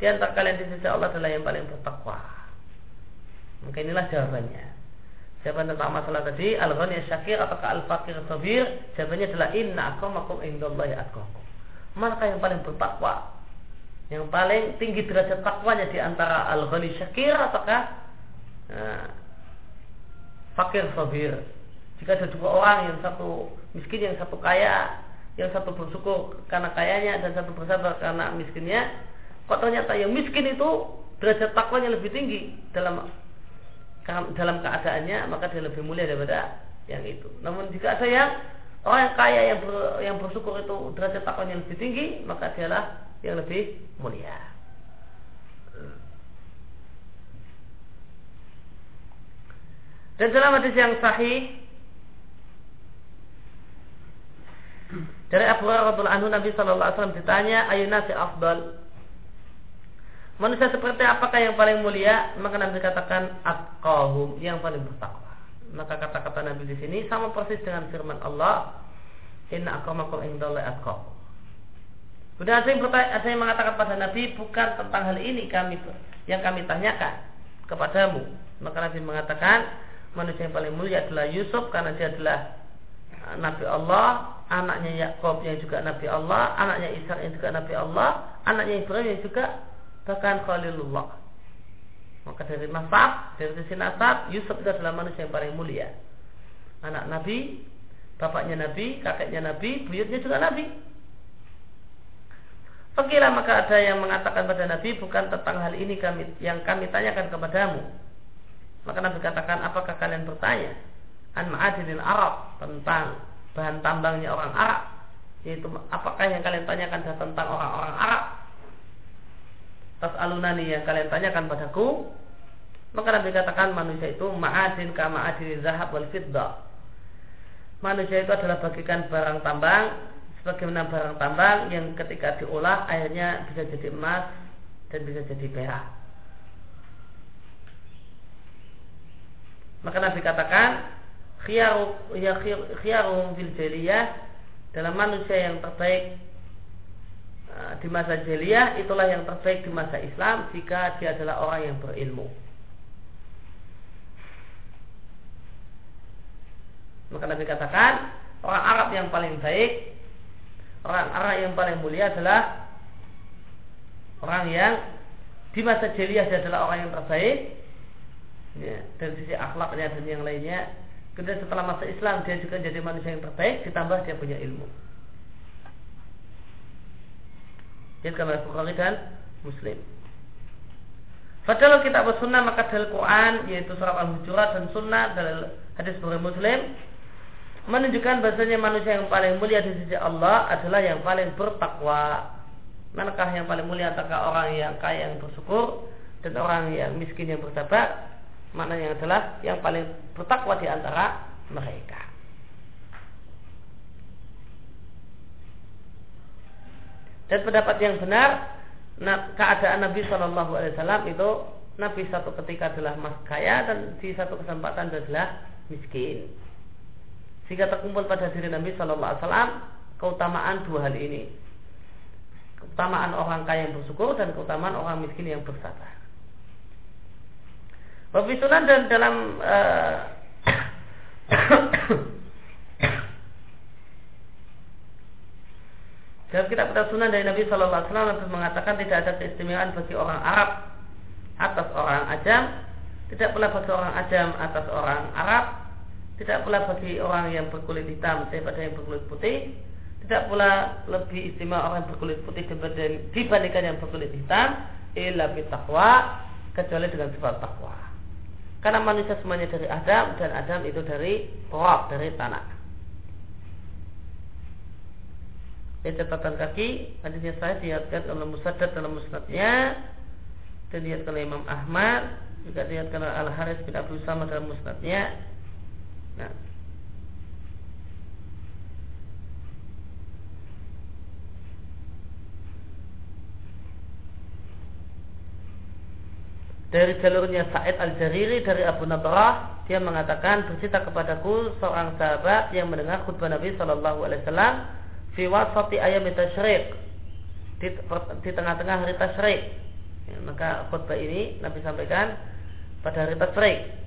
S1: Di antara kalian di sisi Allah adalah yang paling bertakwa. Maka inilah jawabannya. Jawaban tentang masalah tadi Al-Ghani Syakir apakah Al-Fakir Sabir Jawabannya adalah Inna akramakum indallahi atqakum. Maka yang paling bertakwa? Yang paling tinggi derajat takwanya di antara al-ghani syakir ataukah nah, fakir sabir. Jika ada dua orang yang satu miskin yang satu kaya, yang satu bersyukur karena kayanya dan satu bersabar karena miskinnya, kok ternyata yang miskin itu derajat takwanya lebih tinggi dalam dalam keadaannya maka dia lebih mulia daripada yang itu. Namun jika ada yang orang yang kaya yang ber, yang bersyukur itu derajat takwanya lebih tinggi maka dialah yang lebih mulia. Dan dalam hadis yang sahih dari Abu Hurairah anhu Nabi Shallallahu Alaihi Wasallam ditanya ayuna si afdal manusia seperti apakah yang paling mulia? Maka Nabi katakan akahum yang paling bertakwa. Maka kata-kata Nabi di sini sama persis dengan firman Allah inna akamakum indallahi atqakum Kemudian ada yang, bertanya, ada yang mengatakan pada Nabi bukan tentang hal ini kami yang kami tanyakan kepadamu. Maka Nabi mengatakan manusia yang paling mulia adalah Yusuf karena dia adalah uh, Nabi Allah, anaknya Yakub yang juga Nabi Allah, anaknya Ishak yang juga Nabi Allah, anaknya Ibrahim yang juga bahkan Khalilullah. Maka dari nasab, dari sisi nasab, Yusuf itu adalah manusia yang paling mulia. Anak Nabi, bapaknya Nabi, kakeknya Nabi, buyutnya juga Nabi. Fakila maka ada yang mengatakan pada Nabi bukan tentang hal ini kami yang kami tanyakan kepadamu. Maka Nabi katakan apakah kalian bertanya an ma'adinil Arab tentang bahan tambangnya orang Arab yaitu apakah yang kalian tanyakan tentang orang-orang Arab tas alunani yang kalian tanyakan padaku maka Nabi katakan manusia itu ma'adin ka ma'adin zahab wal fiddah manusia itu adalah bagikan barang tambang sebagaimana barang tambang yang ketika diolah akhirnya bisa jadi emas dan bisa jadi perak. Maka Nabi katakan khiyaru ya khiyaruhum fil dalam manusia yang terbaik di masa jahiliyah itulah yang terbaik di masa Islam jika dia adalah orang yang berilmu. Maka Nabi katakan orang Arab yang paling baik orang-orang yang paling mulia adalah orang yang di masa jeliah dia adalah orang yang terbaik. Ya, dari sisi akhlaknya dan yang lainnya. Kemudian setelah masa Islam dia juga jadi manusia yang terbaik ditambah dia punya ilmu jadi oleh Bukhari dan Muslim Padahal kita sunnah maka dalil Quran yaitu surat Al-Hujurat dan sunnah dalil hadis Bukhari Muslim menunjukkan bahasanya manusia yang paling mulia di sisi Allah adalah yang paling bertakwa. Manakah yang paling mulia antara orang yang kaya yang bersyukur dan orang yang miskin yang bersabar? Maknanya adalah yang paling bertakwa di antara mereka. Dan pendapat yang benar, keadaan Nabi Shallallahu Alaihi Wasallam itu Nabi satu ketika adalah mas kaya dan di satu kesempatan adalah miskin. Sehingga terkumpul pada diri Nabi Shallallahu Alaihi Wasallam keutamaan dua hal ini. Keutamaan orang kaya yang bersyukur dan keutamaan orang miskin yang bersabar. Bapak dan dalam uh, dalam kitab kitab sunan dari Nabi Shallallahu Alaihi mengatakan tidak ada keistimewaan bagi orang Arab atas orang Ajam, tidak pula bagi orang Ajam atas orang Arab, tidak pula bagi orang yang berkulit hitam daripada yang berkulit putih. Tidak pula lebih istimewa orang yang berkulit putih dibandingkan yang berkulit hitam. Illa takwa kecuali dengan sifat takwa. Karena manusia semuanya dari Adam dan Adam itu dari roh, dari tanah. Ini catatan kaki hadisnya saya dilihatkan oleh Musaddad dalam musnadnya dan dilihatkan oleh Imam Ahmad juga dilihatkan oleh Al Haris bin Abu Sama dalam musnadnya Nah. Dari jalurnya Sa'id Al-Jariri dari Abu Nadrah dia mengatakan bercerita kepadaku seorang sahabat yang mendengar khutbah Nabi Shallallahu Alaihi Wasallam fi wasati ayam tasyrik di, di tengah-tengah hari tasyrik ya, maka khutbah ini Nabi sampaikan pada hari tasyrik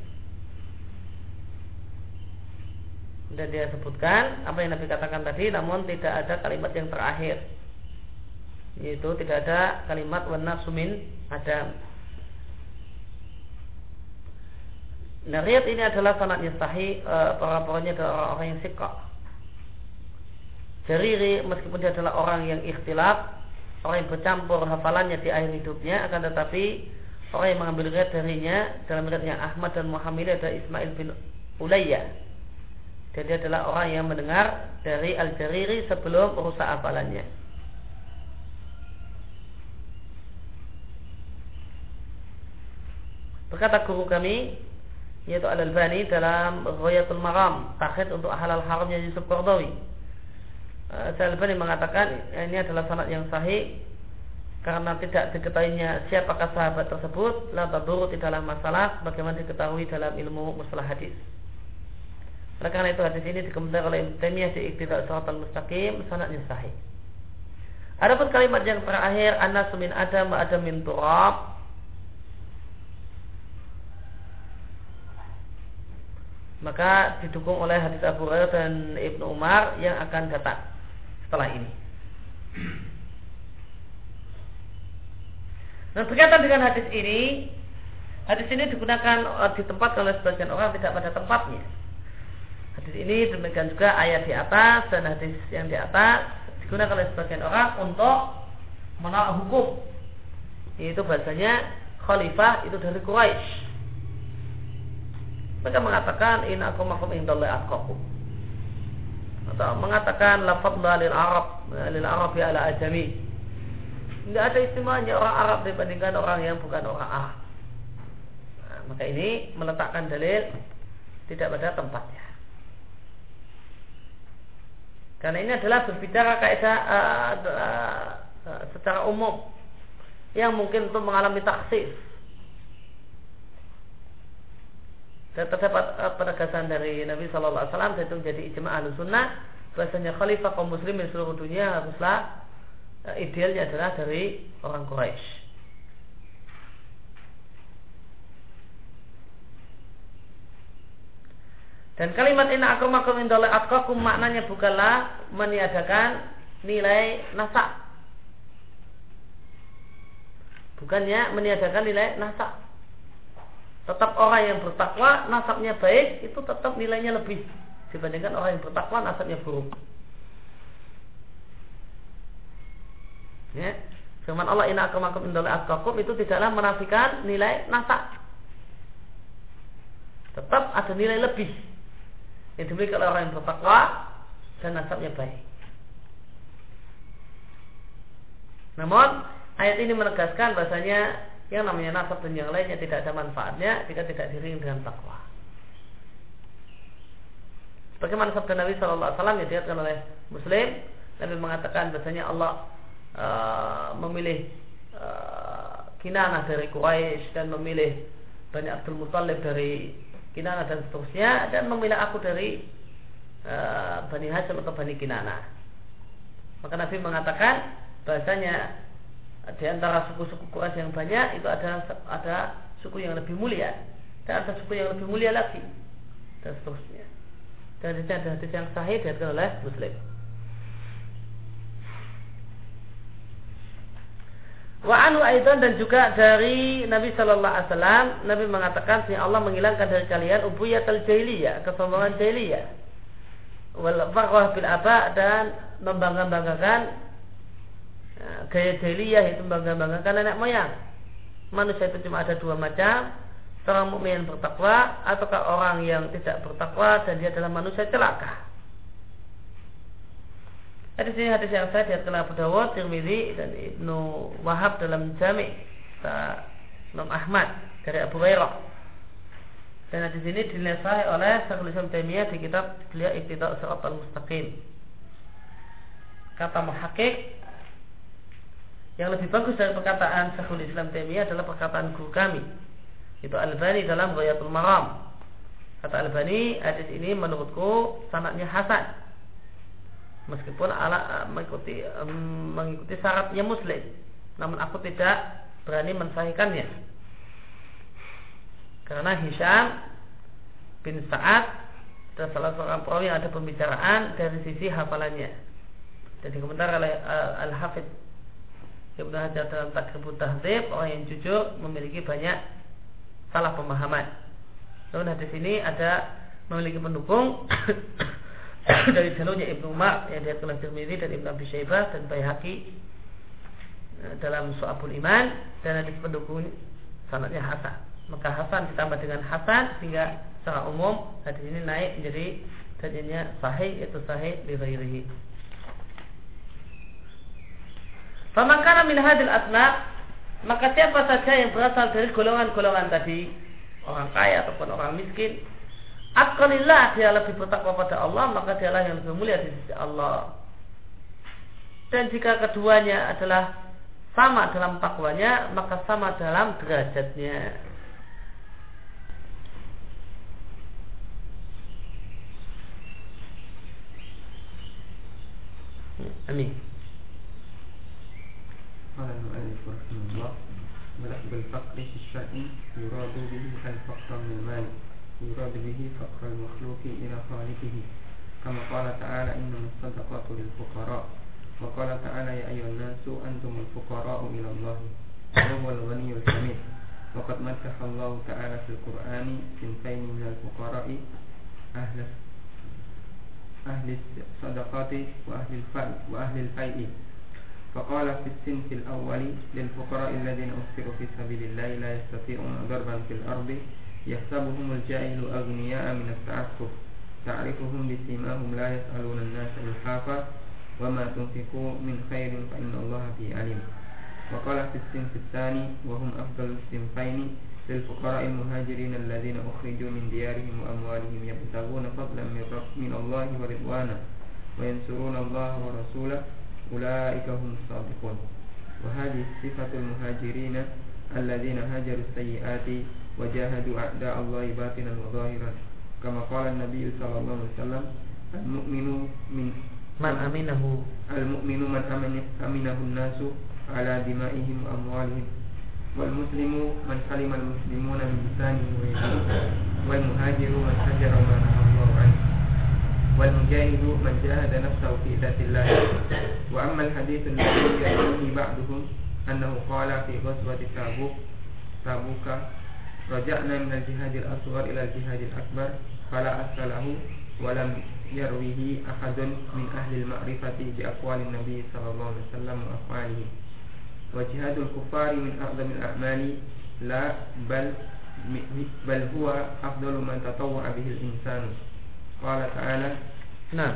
S1: dan dia sebutkan apa yang Nabi katakan tadi namun tidak ada kalimat yang terakhir. Yaitu tidak ada kalimat warna sumin adam. Nah, riat ini adalah sanatnya sahih e, para pokoknya adalah orang-orang yang sikok. Jariri meskipun dia adalah orang yang ikhtilaf, orang yang bercampur hafalannya di akhir hidupnya, akan tetapi orang yang mengambil riat darinya dalam riatnya Ahmad dan Muhammad adalah Ismail bin Ulayya dan dia adalah orang yang mendengar dari Al-Jariri sebelum rusak hafalannya. Berkata guru kami yaitu Al-Albani dalam Ghayatul Maram takhid untuk halal haramnya Yusuf Qardawi. Uh, Al-Albani mengatakan ini adalah sanad yang sahih karena tidak diketahuinya siapakah sahabat tersebut la taduru tidaklah masalah bagaimana diketahui dalam ilmu mustalah hadis. Oleh karena itu hadis ini dikomentar oleh Ibnu Taimiyah di Iqtida Shiratal Mustaqim sanadnya sahih. Adapun kalimat yang terakhir anas min adam wa adam min turab maka didukung oleh hadis Abu Hurairah dan Ibnu Umar yang akan datang setelah ini. Nah berkaitan dengan hadis ini, hadis ini digunakan eh, di tempat oleh sebagian orang tidak pada tempatnya. Hadis ini demikian juga ayat di atas dan hadis yang di atas digunakan oleh sebagian orang untuk menolak hukum. Yaitu bahasanya khalifah itu dari Quraisy. Mereka mengatakan in aku makum indallahi atqakum. Atau mengatakan lafadz lil Arab lil Arab ya ala ajami. Tidak ada istimewanya orang Arab dibandingkan orang yang bukan orang Arab. Nah, maka ini meletakkan dalil tidak pada tempatnya. Karena ini adalah berbicara kaidah uh, uh, uh, secara umum yang mungkin untuk mengalami taksis. Dan terdapat uh, penegasan dari Nabi Shallallahu Alaihi Wasallam itu menjadi ijma ahlu sunnah bahasanya khalifah kaum muslimin seluruh dunia haruslah uh, idealnya adalah dari orang Quraisy. Dan kalimat inna akramakum indallahi atqakum maknanya bukanlah meniadakan nilai nasab. Bukannya meniadakan nilai nasab. Tetap orang yang bertakwa nasabnya baik itu tetap nilainya lebih dibandingkan orang yang bertakwa nasabnya buruk. Ya. Firman Allah inna akramakum indallahi atqakum itu tidaklah menafikan nilai nasab. Tetap ada nilai lebih yang dimiliki oleh orang yang bertakwa dan nasabnya baik. Namun ayat ini menegaskan bahasanya yang namanya nasab dan yang lainnya tidak ada manfaatnya jika tidak diring dengan takwa. Bagaimana sabda Nabi Shallallahu Alaihi Wasallam yang dilihatkan oleh Muslim, Nabi mengatakan bahasanya Allah uh, memilih uh, Kinanah dari Quraisy dan memilih Bani Abdul Muthalib dari Kinanah dan seterusnya dan memilih aku dari uh, Bani Hashim atau Bani Kinanah. Maka Nabi mengatakan bahasanya di antara suku-suku Quraisy yang banyak itu ada ada suku yang lebih mulia dan ada suku yang lebih mulia lagi dan seterusnya. Dan ini ada hadis yang sahih diriwayatkan oleh Muslim. Wa anu aidan dan juga dari Nabi Shallallahu Alaihi Wasallam Nabi mengatakan si Allah menghilangkan dari kalian ubuyatul jahiliyah kesombongan jahiliyah wal bil aba dan membangga-banggakan Ya, gaya jahiliyah itu bangga-banggakan nenek moyang. Manusia itu cuma ada dua macam, seorang mukmin yang bertakwa ataukah orang yang tidak bertakwa dan dia adalah manusia celaka. Ada sini hadis yang saya diriwayatkan Abu Dawud, Tirmidzi dan Ibnu Wahab dalam Jami' Imam Ahmad dari Abu Hurairah. Dan hadis ini dinasai oleh Syekhul Islam Taimiyah di kitab beliau Iqtida' Shiratal Mustaqim. Kata muhaqqiq yang lebih bagus dari perkataan Syekhul Islam Taimiyah adalah perkataan guru kami. Itu Al-Bani dalam Ghayatul Maram. Kata Al-Bani, hadis ini menurutku sanatnya hasan. Meskipun ala mengikuti mengikuti syaratnya muslim. Namun aku tidak berani mensahihkannya. Karena Hisham bin Sa'ad adalah salah seorang perawi yang ada pembicaraan dari sisi hafalannya. Dan dikomentar oleh Al-Hafidh Ibnu Hajar dalam Takribut Tahzib orang yang jujur memiliki banyak salah pemahaman. Namun hadis ini ada memiliki pendukung dari jalurnya Ibnu Umar yang dia oleh Tirmidzi dan Ibnu Abi Syaibah dan Baihaqi eh, dalam Su'abul Iman dan hadis pendukung sanadnya Hasan. Maka Hasan ditambah dengan Hasan sehingga secara umum hadis ini naik menjadi jadinya sahih yaitu sahih li Famakana min hadil asma maka siapa saja yang berasal dari golongan-golongan tadi orang kaya ataupun orang miskin akalillah dia lebih bertakwa pada Allah maka dialah yang lebih mulia di sisi Allah dan jika keduanya adalah sama dalam takwanya maka sama dalam derajatnya Amin.
S4: قال المؤلف رحمه الله ولفظ الفقر في الشأن يراد به الفقر من المال يراد به فقر المخلوق إلى خالقه. كما قال تعالى إنما الصدقات للفقراء وقال تعالى يا أيها الناس أنتم الفقراء إلى الله وهو الغني الحميد. وقد مدح الله تعالى في القرآن سنتين من الفقراء أهل أهل الصدقات وأهل الفيء وأهل الفيء. فقال في السنف الأول للفقراء الذين أسروا في سبيل الله لا يستطيعون ضربا في الأرض يحسبهم الجاهل أغنياء من التعفف. تعرفهم بسيماهم لا يسألون الناس إلحافا وما تنفقوا من خير فإن الله به عليم. وقال في السنف الثاني وهم أفضل السنفين للفقراء المهاجرين الذين أخرجوا من ديارهم وأموالهم يبتغون فضلا من الله ورضوانا وينصرون الله ورسوله أولئك هم الصادقون. وهذه صفة المهاجرين الذين هاجروا السيئات وجاهدوا أعداء الله باطنا وظاهرا. كما قال النبي صلى الله عليه وسلم المؤمن من
S1: من أمنه.
S4: المؤمن من أمن أمنه الناس على دمائهم وأموالهم. والمسلم من سلم المسلمون من لسانه ويده. والمهاجر من هجر ما نهى الله عنه. والمجاهد من جاهد نفسه في ذات الله وأما الحديث الذي يرويه بعضهم أنه قال في غزوة تابوك تابوك
S2: raja'na min al-jihadil asghar ila al-jihadil akbar fala aslahu wa lam yarwihi ahadun min ahli al-ma'rifati bi aqwalin nabi sallallahu alaihi wasallam wa af'alihi wa jihadul kufari min a'zamil a'mali la bal bal huwa afdalu man tatawwa bihi al-insanu qala ta'ala
S1: nah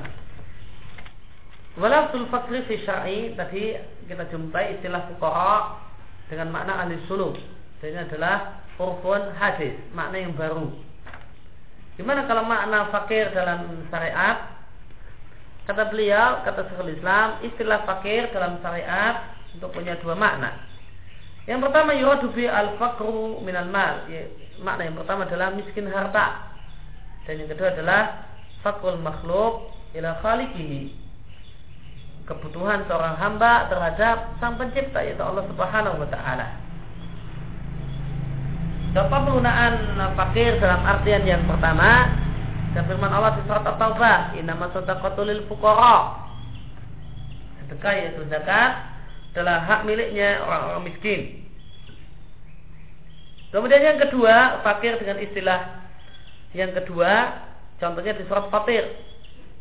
S1: Walafzul fakri fi syar'i tadi kita jumpai istilah fuqaha dengan makna ahli suluk. Ini adalah urfun hadis, makna yang baru. Gimana kalau makna fakir dalam syariat? Kata beliau, kata Syekhul Islam, istilah fakir dalam syariat untuk punya dua makna. Yang pertama yuradu bi al-faqru minal mal. Makna yang pertama adalah miskin harta. Dan yang kedua adalah fakul makhluk ila khaliqihi kebutuhan seorang hamba terhadap sang pencipta yaitu Allah Subhanahu wa taala. Contoh penggunaan fakir dalam artian yang pertama dan firman Allah di surat At-Taubah, "Innama shadaqatu lil fuqara." Sedekah yaitu zakat adalah hak miliknya orang-orang miskin. Kemudian yang kedua, fakir dengan istilah yang kedua, contohnya di surat Fatir,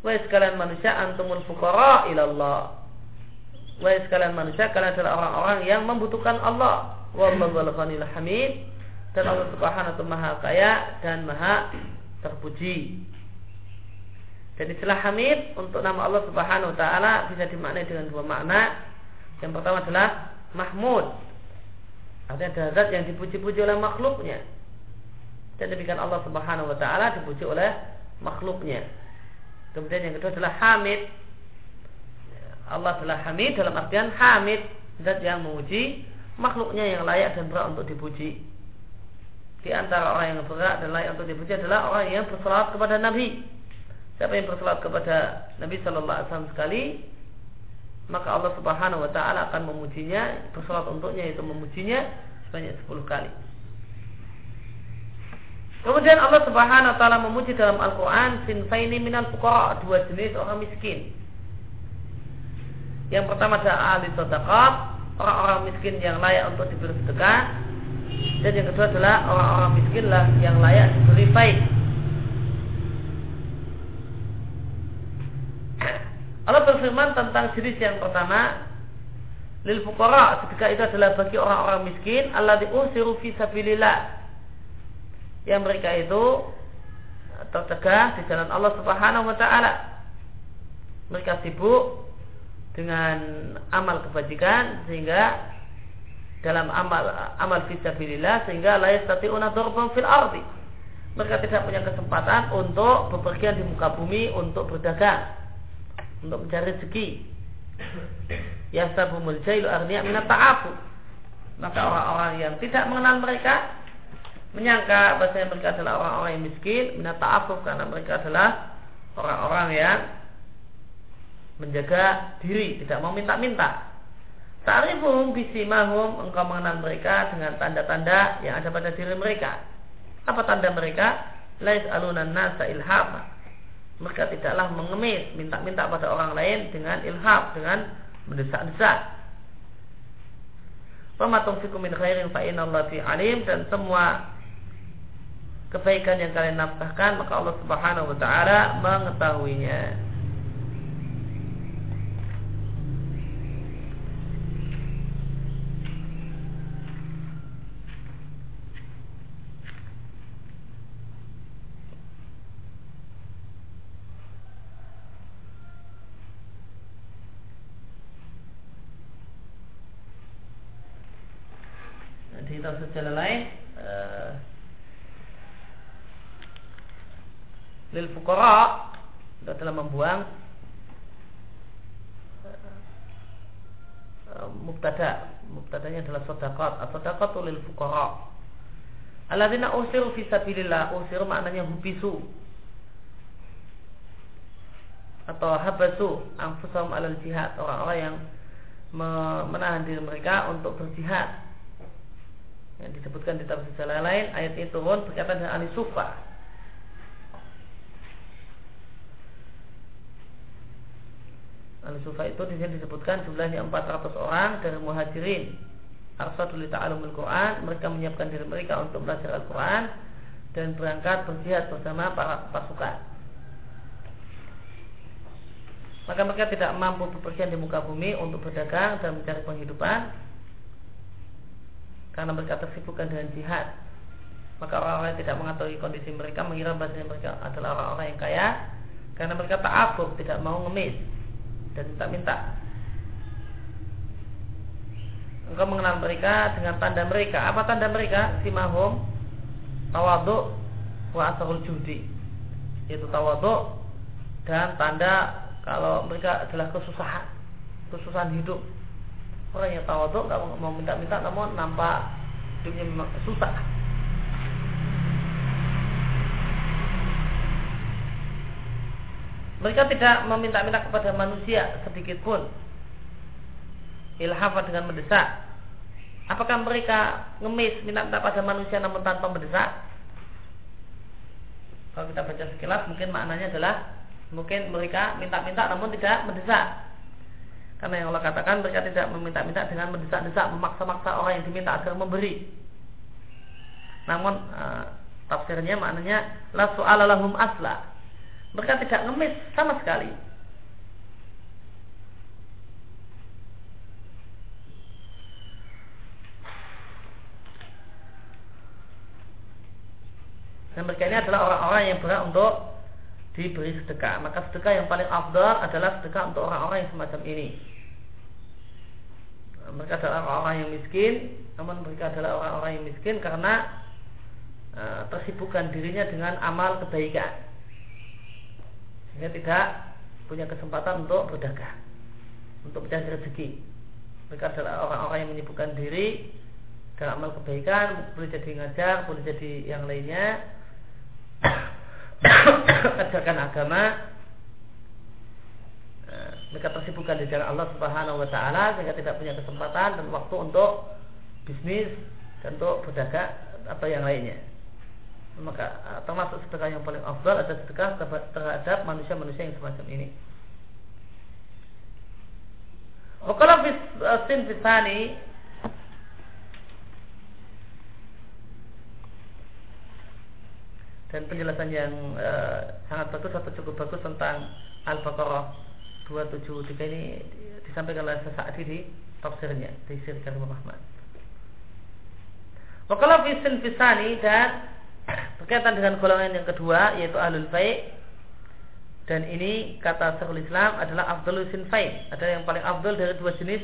S1: Wahai sekalian manusia antumul fuqara ilallah. Wahai sekalian manusia kalian adalah orang-orang yang membutuhkan Allah. Wallahu hamid. Dan Allah Subhanahu wa maha kaya dan maha terpuji. Dan istilah hamid untuk nama Allah Subhanahu wa taala bisa dimaknai dengan dua makna. Yang pertama adalah mahmud. Artinya zat yang dipuji-puji oleh makhluknya. Dan demikian Allah Subhanahu wa taala dipuji oleh makhluknya. Kemudian yang kedua adalah hamid. Allah adalah hamid dalam artian hamid zat yang memuji makhluknya yang layak dan berat untuk dipuji. Di antara orang yang berat dan layak untuk dipuji adalah orang yang bersolat kepada Nabi. Siapa yang bersolat kepada Nabi Shallallahu Alaihi Wasallam sekali, maka Allah Subhanahu Wa Taala akan memujinya, bersolat untuknya itu memujinya sebanyak 10 kali. Kemudian Allah Subhanahu wa taala memuji dalam Al-Qur'an sinfaini minal fuqara, dua jenis orang miskin. Yang pertama adalah ahli sedekah, orang-orang miskin yang layak untuk diberi sedekah. Dan yang kedua adalah orang-orang miskin lah yang layak diberi baik. Allah berfirman tentang jenis yang pertama lil fuqara sedekah itu adalah bagi orang-orang miskin Allah diusiru fi sabilillah yang mereka itu tercegah di jalan Allah Subhanahu wa taala. Mereka sibuk dengan amal kebajikan sehingga dalam amal amal fisabilillah sehingga la yastati'una darban fil ardi. Mereka tidak punya kesempatan untuk bepergian di muka bumi untuk berdagang, untuk mencari rezeki. Yastabumul jailu arniya minat ta'afu. Maka orang-orang yang tidak mengenal mereka menyangka bahasa mereka adalah orang-orang yang miskin, minat ta'afuf karena mereka adalah orang-orang yang menjaga diri, tidak mau minta-minta. Ta'rifuhum bisimahum, engkau mengenal mereka dengan tanda-tanda yang ada pada diri mereka. Apa tanda mereka? Lais alunan nasa ilham. Mereka tidaklah mengemis, minta-minta pada orang lain dengan ilham, dengan mendesak-desak. Pematung fikum min khairin fi alim dan semua kebaikan yang kalian nafkahkan maka Allah Subhanahu wa taala mengetahuinya. Di jalan lain lil fuqara itu adalah membuang uh, mubtada. Mubtadanya adalah sedekah. Sedekah lil fuqara. Alladzina usiru fi sabilillah. Usiru maknanya hubisu. Atau habasu anfusahum alal jihad. Orang-orang yang menahan diri mereka untuk berjihad. Yang disebutkan di tafsir lain ayat itu turun berkaitan dengan ahli Al-Sufa itu di sini disebutkan jumlahnya 400 orang dari muhajirin arsadu li ta'allumul Quran, mereka menyiapkan diri mereka untuk belajar Al-Quran dan berangkat berjihad bersama para pasukan. Maka mereka tidak mampu bepergian di muka bumi untuk berdagang dan mencari penghidupan karena mereka tersibukkan dengan jihad. Maka orang-orang tidak mengetahui kondisi mereka mengira bahasanya mereka adalah orang-orang yang kaya karena mereka tak takabur, tidak mau ngemis dan minta-minta. Engkau mengenal mereka dengan tanda mereka. Apa tanda mereka? Simahum tawaduk wa asarul judi. Yaitu tawaduk dan tanda kalau mereka adalah kesusahan, kesusahan hidup. Orang yang tawaduk nggak mau minta-minta namun nampak hidupnya memang susah. Mereka tidak meminta-minta kepada manusia sedikit pun ilhafat dengan mendesak. Apakah mereka ngemis minta-minta pada manusia namun tanpa mendesak? Kalau kita baca sekilas mungkin maknanya adalah mungkin mereka minta-minta namun tidak mendesak. Karena yang Allah katakan mereka tidak meminta-minta dengan mendesak-desak, memaksa-maksa orang yang diminta agar memberi. Namun uh, tafsirnya maknanya la su'alalahum asla. Mereka tidak ngemis sama sekali. Dan mereka ini adalah orang-orang yang berhak untuk diberi sedekah. Maka sedekah yang paling afdal adalah sedekah untuk orang-orang yang semacam ini. Mereka adalah orang-orang yang miskin, namun mereka adalah orang-orang yang miskin karena uh, tersibukkan dirinya dengan amal kebaikan. Sehingga tidak punya kesempatan untuk berdagang, untuk mencari rezeki. Mereka adalah orang-orang yang menyibukkan diri dengan amal kebaikan, boleh jadi ngajar, boleh jadi yang lainnya, ajarkan agama mereka tersibukkan di jalan Allah Subhanahu wa taala sehingga tidak punya kesempatan dan waktu untuk bisnis dan untuk berdagang atau yang lainnya. Maka eh, termasuk sedekah yang paling afdal adalah sedekah terhadap manusia-manusia yang semacam ini. Wakala sin fisani dan penjelasan yang uh, sangat bagus atau cukup bagus tentang Al-Baqarah 273 ini disampaikan oleh sesaat di tafsirnya di Sir Karim Rahman. Wakala fisin fisani dan berkaitan dengan golongan yang kedua yaitu ahlul baik dan ini kata Syekhul Islam adalah afdalul sinfain adalah yang paling afdal dari dua jenis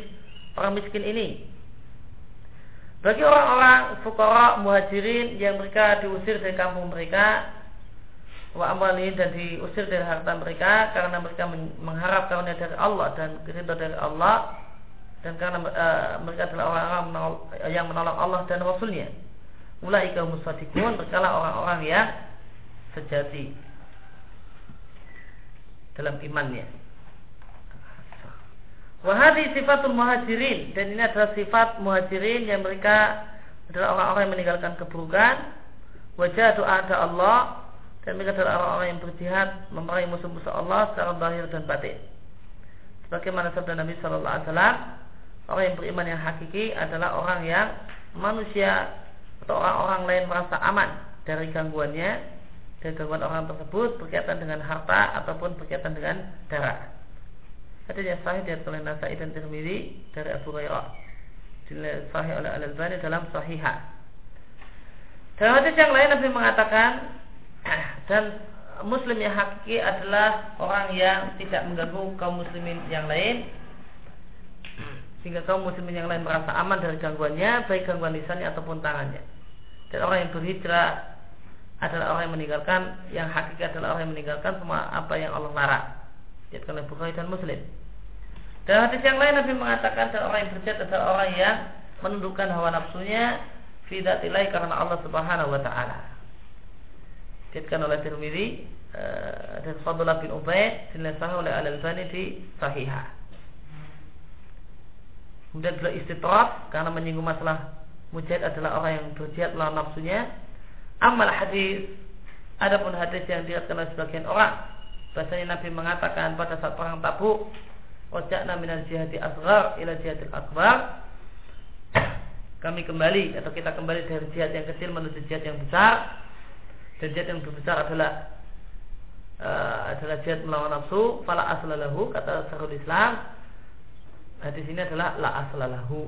S1: orang miskin ini. Bagi orang-orang fukara muhajirin yang mereka diusir dari kampung mereka wa amalin dan diusir dari harta mereka karena mereka mengharap karunia dari Allah dan ridha dari Allah dan karena uh, mereka adalah orang-orang yang menolak Allah dan Rasulnya. Mulai kaum musadikun mereka orang-orang yang sejati dalam imannya. Wahadi sifatul muhajirin dan ini adalah sifat muhajirin yang mereka adalah orang-orang yang meninggalkan keburukan. Wajah doa ada Allah dan mereka adalah orang-orang yang berjihad memerangi musuh-musuh Allah secara zahir dan batin. Sebagaimana sabda Nabi Shallallahu Alaihi Wasallam, orang yang beriman yang hakiki adalah orang yang manusia atau orang-orang lain merasa aman dari gangguannya dari gangguan orang tersebut berkaitan dengan harta ataupun berkaitan dengan darah. Ada yang sahih dari oleh Nasai dan Tirmidzi dari Abu Hurairah. Sahih oleh Al Albani dalam Sahihah. Dalam hadis yang lain Nabi mengatakan dan Muslim yang hakiki adalah orang yang tidak mengganggu kaum muslimin yang lain sehingga kaum muslimin yang lain merasa aman dari gangguannya baik gangguan lisannya ataupun tangannya dan orang yang berhijrah adalah orang yang meninggalkan yang hakiki adalah orang yang meninggalkan semua apa yang Allah larang Dikatakan oleh Bukhari dan Muslim. Dan hadis yang lain Nabi mengatakan orang yang berjihad adalah orang yang menundukkan hawa nafsunya fidatilai karena Allah Subhanahu wa taala. Dikatakan oleh Tirmidzi uh, dan Fadullah bin Ubay dinasah oleh Al-Albani di Sahihah. Kemudian adalah istitraf karena menyinggung masalah mujahid adalah orang yang berjihad melawan nafsunya. Amal hadis Adapun hadis yang diriatkan oleh sebagian orang Bahasanya Nabi mengatakan pada saat perang Tabuk, "Wajakna minal jihadi asghar ila jihadil akbar." kami kembali atau kita kembali dari jihad yang kecil menuju jihad yang besar dan jihad yang besar adalah uh, adalah jihad melawan nafsu fala aslalahu kata Syekhul Islam hadis ini adalah la aslalahu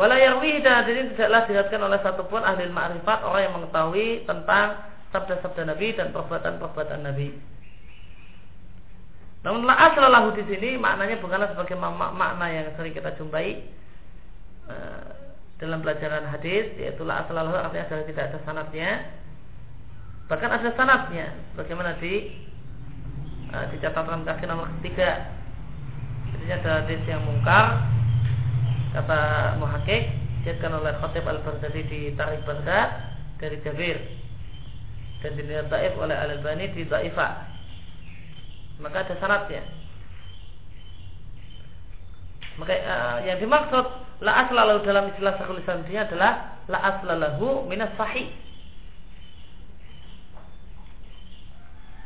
S1: Wala yarwi dan ini tidaklah dilihatkan oleh satupun ahli ma'rifat orang yang mengetahui tentang sabda-sabda Nabi dan perbuatan-perbuatan Nabi. Namun la aslalahu di sini maknanya bukanlah sebagai makna yang sering kita jumpai uh, dalam pelajaran hadis yaitu la aslalahu artinya adalah tidak ada sanatnya. Bahkan ada sanatnya bagaimana di uh, di catatan kaki nomor ketiga. Jadi ada hadis yang mungkar kata muhakik dijadikan oleh Khatib Al-Baghdadi di Tarikh Baghdad dari Jabir. Dan dinilai taif oleh Al-Albani di Taifah maka ada syaratnya. Maka uh, yang dimaksud la aslalahu dalam istilah Syekhul Islam ini adalah la aslalahu minas sahih.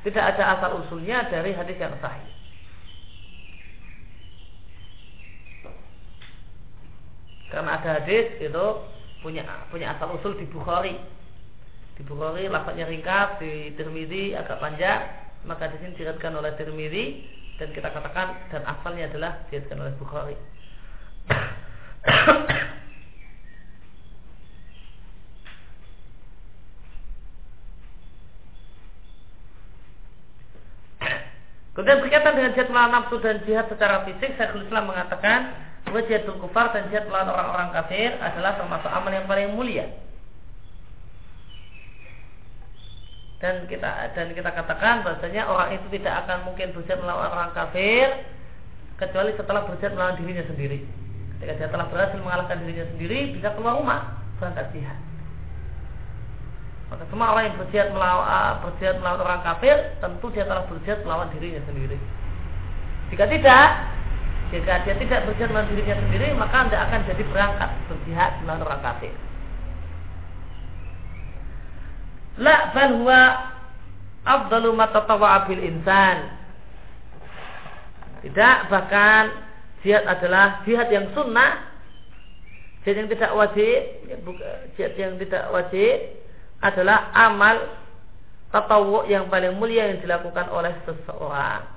S1: Tidak ada asal usulnya dari hadis yang sahih karena ada hadis itu punya punya asal usul di Bukhari di Bukhari lafadznya ringkas di Tirmidzi agak panjang maka di sini diriatkan oleh Tirmidzi dan kita katakan dan asalnya adalah diriatkan oleh Bukhari. Kemudian berkaitan dengan jihad melawan nafsu dan jihad secara fisik, Syekhul Islam mengatakan jihad kufar dan jihad melawan orang-orang kafir adalah termasuk amal yang paling mulia. dan kita dan kita katakan bahasanya orang itu tidak akan mungkin berjihad melawan orang kafir kecuali setelah berjihad melawan dirinya sendiri. Ketika dia telah berhasil mengalahkan dirinya sendiri, bisa keluar rumah berangkat jihad. Maka semua orang yang berjihad melawan, uh, berjihad melawan orang kafir, tentu dia telah berjihad melawan dirinya sendiri. Jika tidak, jika dia tidak berjihad melawan dirinya sendiri, maka anda akan jadi berangkat berjihad melawan orang kafir. La bal huwa afdalu ma insan. Tidak, bahkan jihad adalah jihad yang sunnah, jihad yang tidak wajib, jihad yang tidak wajib adalah amal tatawu yang paling mulia yang dilakukan oleh seseorang.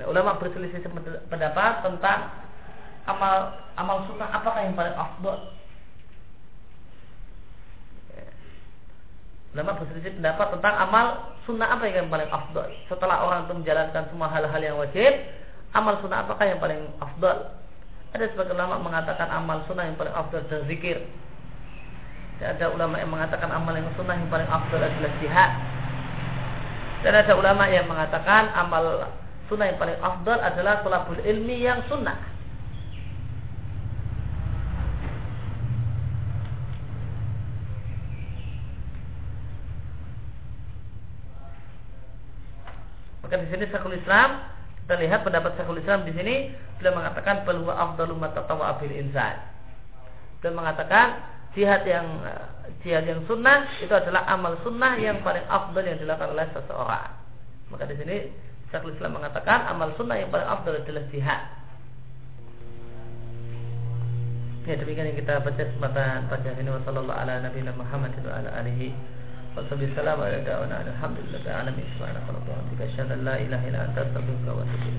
S1: Nah, ulama berselisih pendapat tentang amal amal sunnah apakah yang paling afdol Ulama berselisih pendapat tentang amal sunnah apa yang paling afdol. Setelah orang itu menjalankan semua hal-hal yang wajib, amal sunnah apakah yang paling afdol? Ada sebagian ulama mengatakan amal sunnah yang paling afdol adalah zikir. Dan ada ulama yang mengatakan amal yang sunnah yang paling afdol adalah jihad. Dan ada ulama yang mengatakan amal sunnah yang paling afdol adalah tolabul ilmi yang sunnah. Maka di sini Syekhul Islam kita lihat pendapat Syekhul Islam di sini beliau mengatakan peluang afdalu matatawa abil insan. Beliau mengatakan jihad yang jihad yang sunnah itu adalah amal sunnah yang paling afdal yang dilakukan oleh seseorang. Maka di sini Syekhul Islam mengatakan amal sunnah yang paling afdal adalah jihad. Ya demikian yang kita baca kesempatan pada ini wasallallahu ala nabiyina Muhammad wa ala alihi wasallam salamu ala alamin subhanallahi wa bihamdihi asyhadu an la ilaha illa anta astaghfiruka wa atubu.